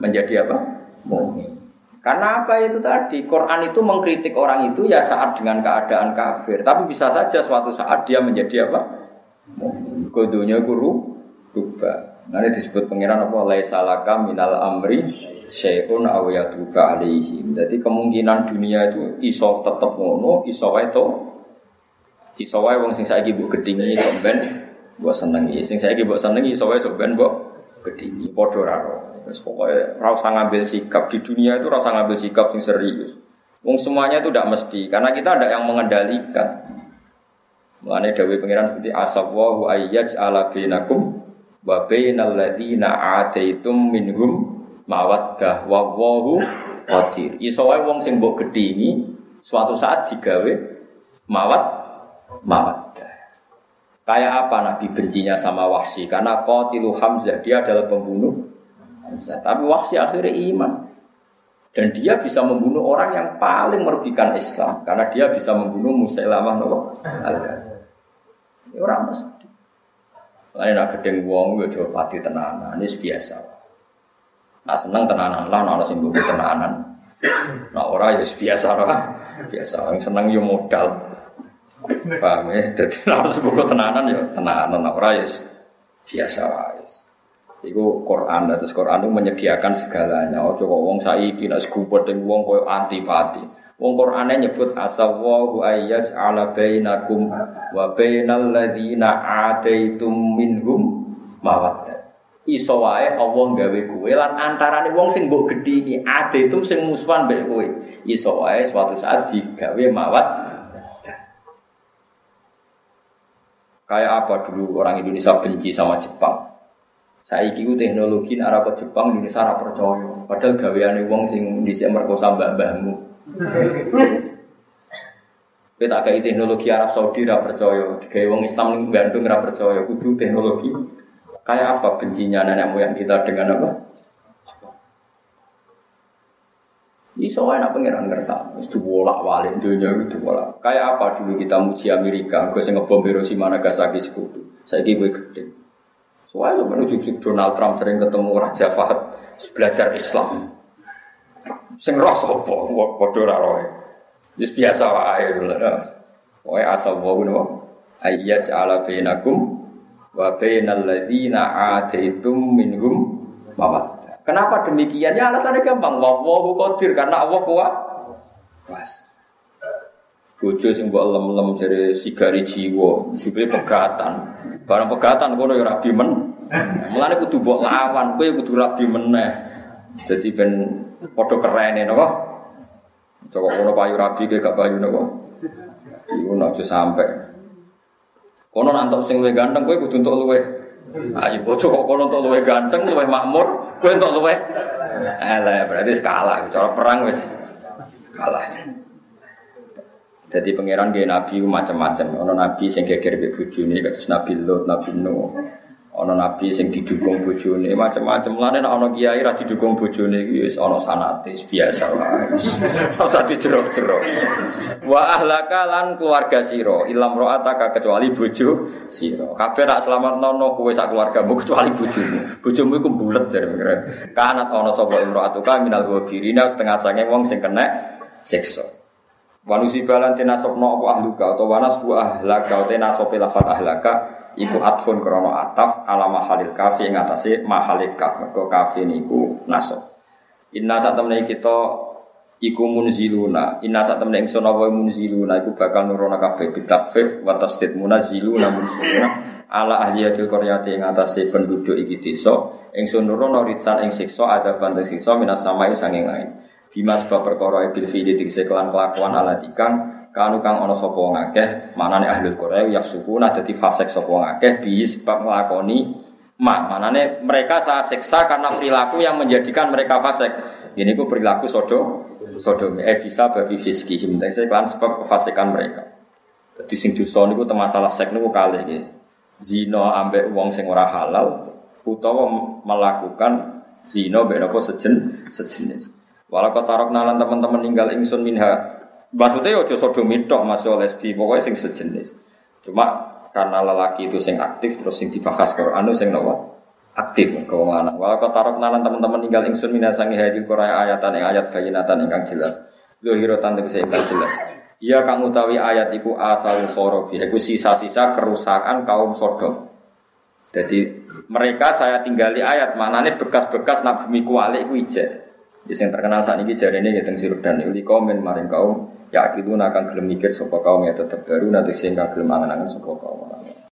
menjadi apa? Mukmin. Karena apa itu tadi? Quran itu mengkritik orang itu ya saat dengan keadaan kafir. Tapi bisa saja suatu saat dia menjadi apa? Kodonya guru rubah. Nanti disebut pengiran apa? Laisalaka minal amri syai'un aw yatuba alaihim. Jadi kemungkinan dunia itu iso tetep ngono, iso to. Iso wae wong sing saiki mbok gedhingi sok ben mbok senengi. Sing saiki mbok senengi iso wae sok ben mbok gedhingi. Padha ra pokoknya rasa ngambil sikap di dunia itu rasa ngambil sikap yang serius. Wong semuanya itu tidak mesti karena kita ada yang mengendalikan. Mengenai Dawi Pengiran seperti asawwahu ayyaj ala bainakum wa bainal ladzina ataitum minhum mawaddah wa wahu qadir. Iso wae wong sing mbok gedhi suatu saat digawe mawat mawaddah. Kayak apa Nabi bencinya sama Wahsy? Karena qatilu Hamzah dia adalah pembunuh Hamzah. Tapi Wahsy akhirnya iman. Dan dia bisa membunuh orang yang paling merugikan Islam karena dia bisa membunuh Musailamah. Ini orang mesti. Lain nak gedeng wong yo coba pati tenanan, ini biasa. Nah seneng tenanan lah, nah sing tenanan. Nah ora ya biasa lah, biasa. Yang seneng yo modal. Paham ya? Jadi nah sebut tenanan ya tenanan, nah ora ya biasa lah. Iku Quran, terus Quran itu menyediakan segalanya. Oh coba wong saiki nak sekupet dengan wong koyo antipati. Wong Qur'ane nyebut asawahu ayyaj ala bainakum wa bainal ladzina ataitum minhum mawaddah. Iso wae Allah gawe kowe lan antarane wong sing mbok gedhi iki itu sing musuhan mbek kowe. Iso wae suatu saat digawe mawat. Kayak apa dulu orang Indonesia benci sama Jepang? Saya ku teknologi arah ke Jepang Indonesia ora percaya. Padahal gaweane wong sing dhisik merkosa mbah-mbahmu. Kita <laughs> kayak teknologi Arab Saudi ora percaya, digawe wong Islam ning Bandung ora percaya, kudu teknologi. Kayak apa bencinya nenek moyang kita dengan apa? Iso wae nak pangeran ngersa, wis diwolak-walik dunia itu bolak. Kayak apa dulu kita muji Amerika, gue sing ngebom Hiroshima Nagasaki sekutu. Saiki gue gede. Soalnya menuju Donald Trump sering ketemu Raja Fahad belajar Islam. Sing roh sapa? Padha ora roe. Wis biasa wae lho. Wae asal wae napa? Ayyaj ala bainakum wa bainal ladzina ataitum minhum mawaddah. Kenapa demikian? Ya alasannya gampang. Wallahu qadir karena Allah kuat. Pas. Bojo sing mbok lem-lem jare sigari jiwa, sipile pegatan. Barang pegatan kono ya rabi men. Mulane kudu mbok lawan, kowe kudu rabi meneh. Jadi ben padha kerene napa? Coba kono payu rabi ke gak payu napa? Iku aja sampe. Kono nantok sing luwih ganteng kowe kudu entuk luwih. Ayo bojo kok kono entuk luwih ganteng, luwih makmur, kowe entuk luwih. Alah berarti kalah, cara perang wis kalah. Jadi pangeran dia nabi macam-macam. Ono nabi sing geger be bojone kados Nabi Lot, Nabi Nuh. Ono nabi sing didukung bojone macam-macam. Nek ono kiai ra didukung bojone iki wis ono sanate biasa wae. <laughs> Ora jero-jero. Wa ahlaka lan keluarga sira ilam ro'ataka kecuali bojo sira. Kabeh tak nono kowe sak keluargamu kecuali bojomu. Bojomu iku bulet jare pangeran. Kanat ono sapa imro'atuka minal ghafirina setengah sange wong sing kena siksa. Wanusi balan tenasopno apa ahluka atau wanas bu ahlaka atau tenasopi lafat ahlaka iku atfun krono ataf ala mahalil kafi yang atasnya mahalil kaf mereka kafi niku nasop inna temen kita iku munziluna inna temen ingsun apa munziluna iku bakal nurona kafe bitafif wa tasdid munaziluna munziluna ala ahliyatil koryati yang atasnya penduduk iki desa ingsun nurono ritsan ing siksa ada bandeng siksa minas samai sanging lain Bima sebab perkara ibil fi'li dikse kelan kelakuan ala tikang kanu kang ana sapa wong akeh manane Korea ya suku nah dadi fasik sapa wong akeh bi sebab nglakoni ma manane mereka saya seksa karena perilaku yang menjadikan mereka fasik. Ini ku perilaku sodo sodo eh bisa babi fiski saya kelan sebab kefasikan mereka. Jadi sing dosa niku masalah seks niku kali iki zina ambek wong sing ora halal utawa melakukan zina mbek apa sejen sejenis Walau kau taruh nalan teman-teman tinggal ingsun minha. Maksudnya ojo sodomi tok masuk lesbi, pokoknya sing sejenis. Cuma karena lelaki itu sing aktif terus sing dibahas ke anu sing nawa aktif ke lanang. Walau kau taruh nalan teman-teman tinggal ingsun minha sangi hadil korea ayatan yang ayat bayinatan yang jelas. Zohirotan tegese ingkang jelas. Ia kang utawi ayat iku asal khorobi, iku sisa-sisa kerusakan kaum Sodom. Jadi mereka saya tinggali ayat mana nih bekas-bekas nak bumi kuali iku ijek. Yang terkenal saat ini jari ini tentang sirup dan ini komen maring kaum ya itu akan gelem mikir sopo kaum ya tetap baru nanti sehingga gelem angan-angan sopo kaum.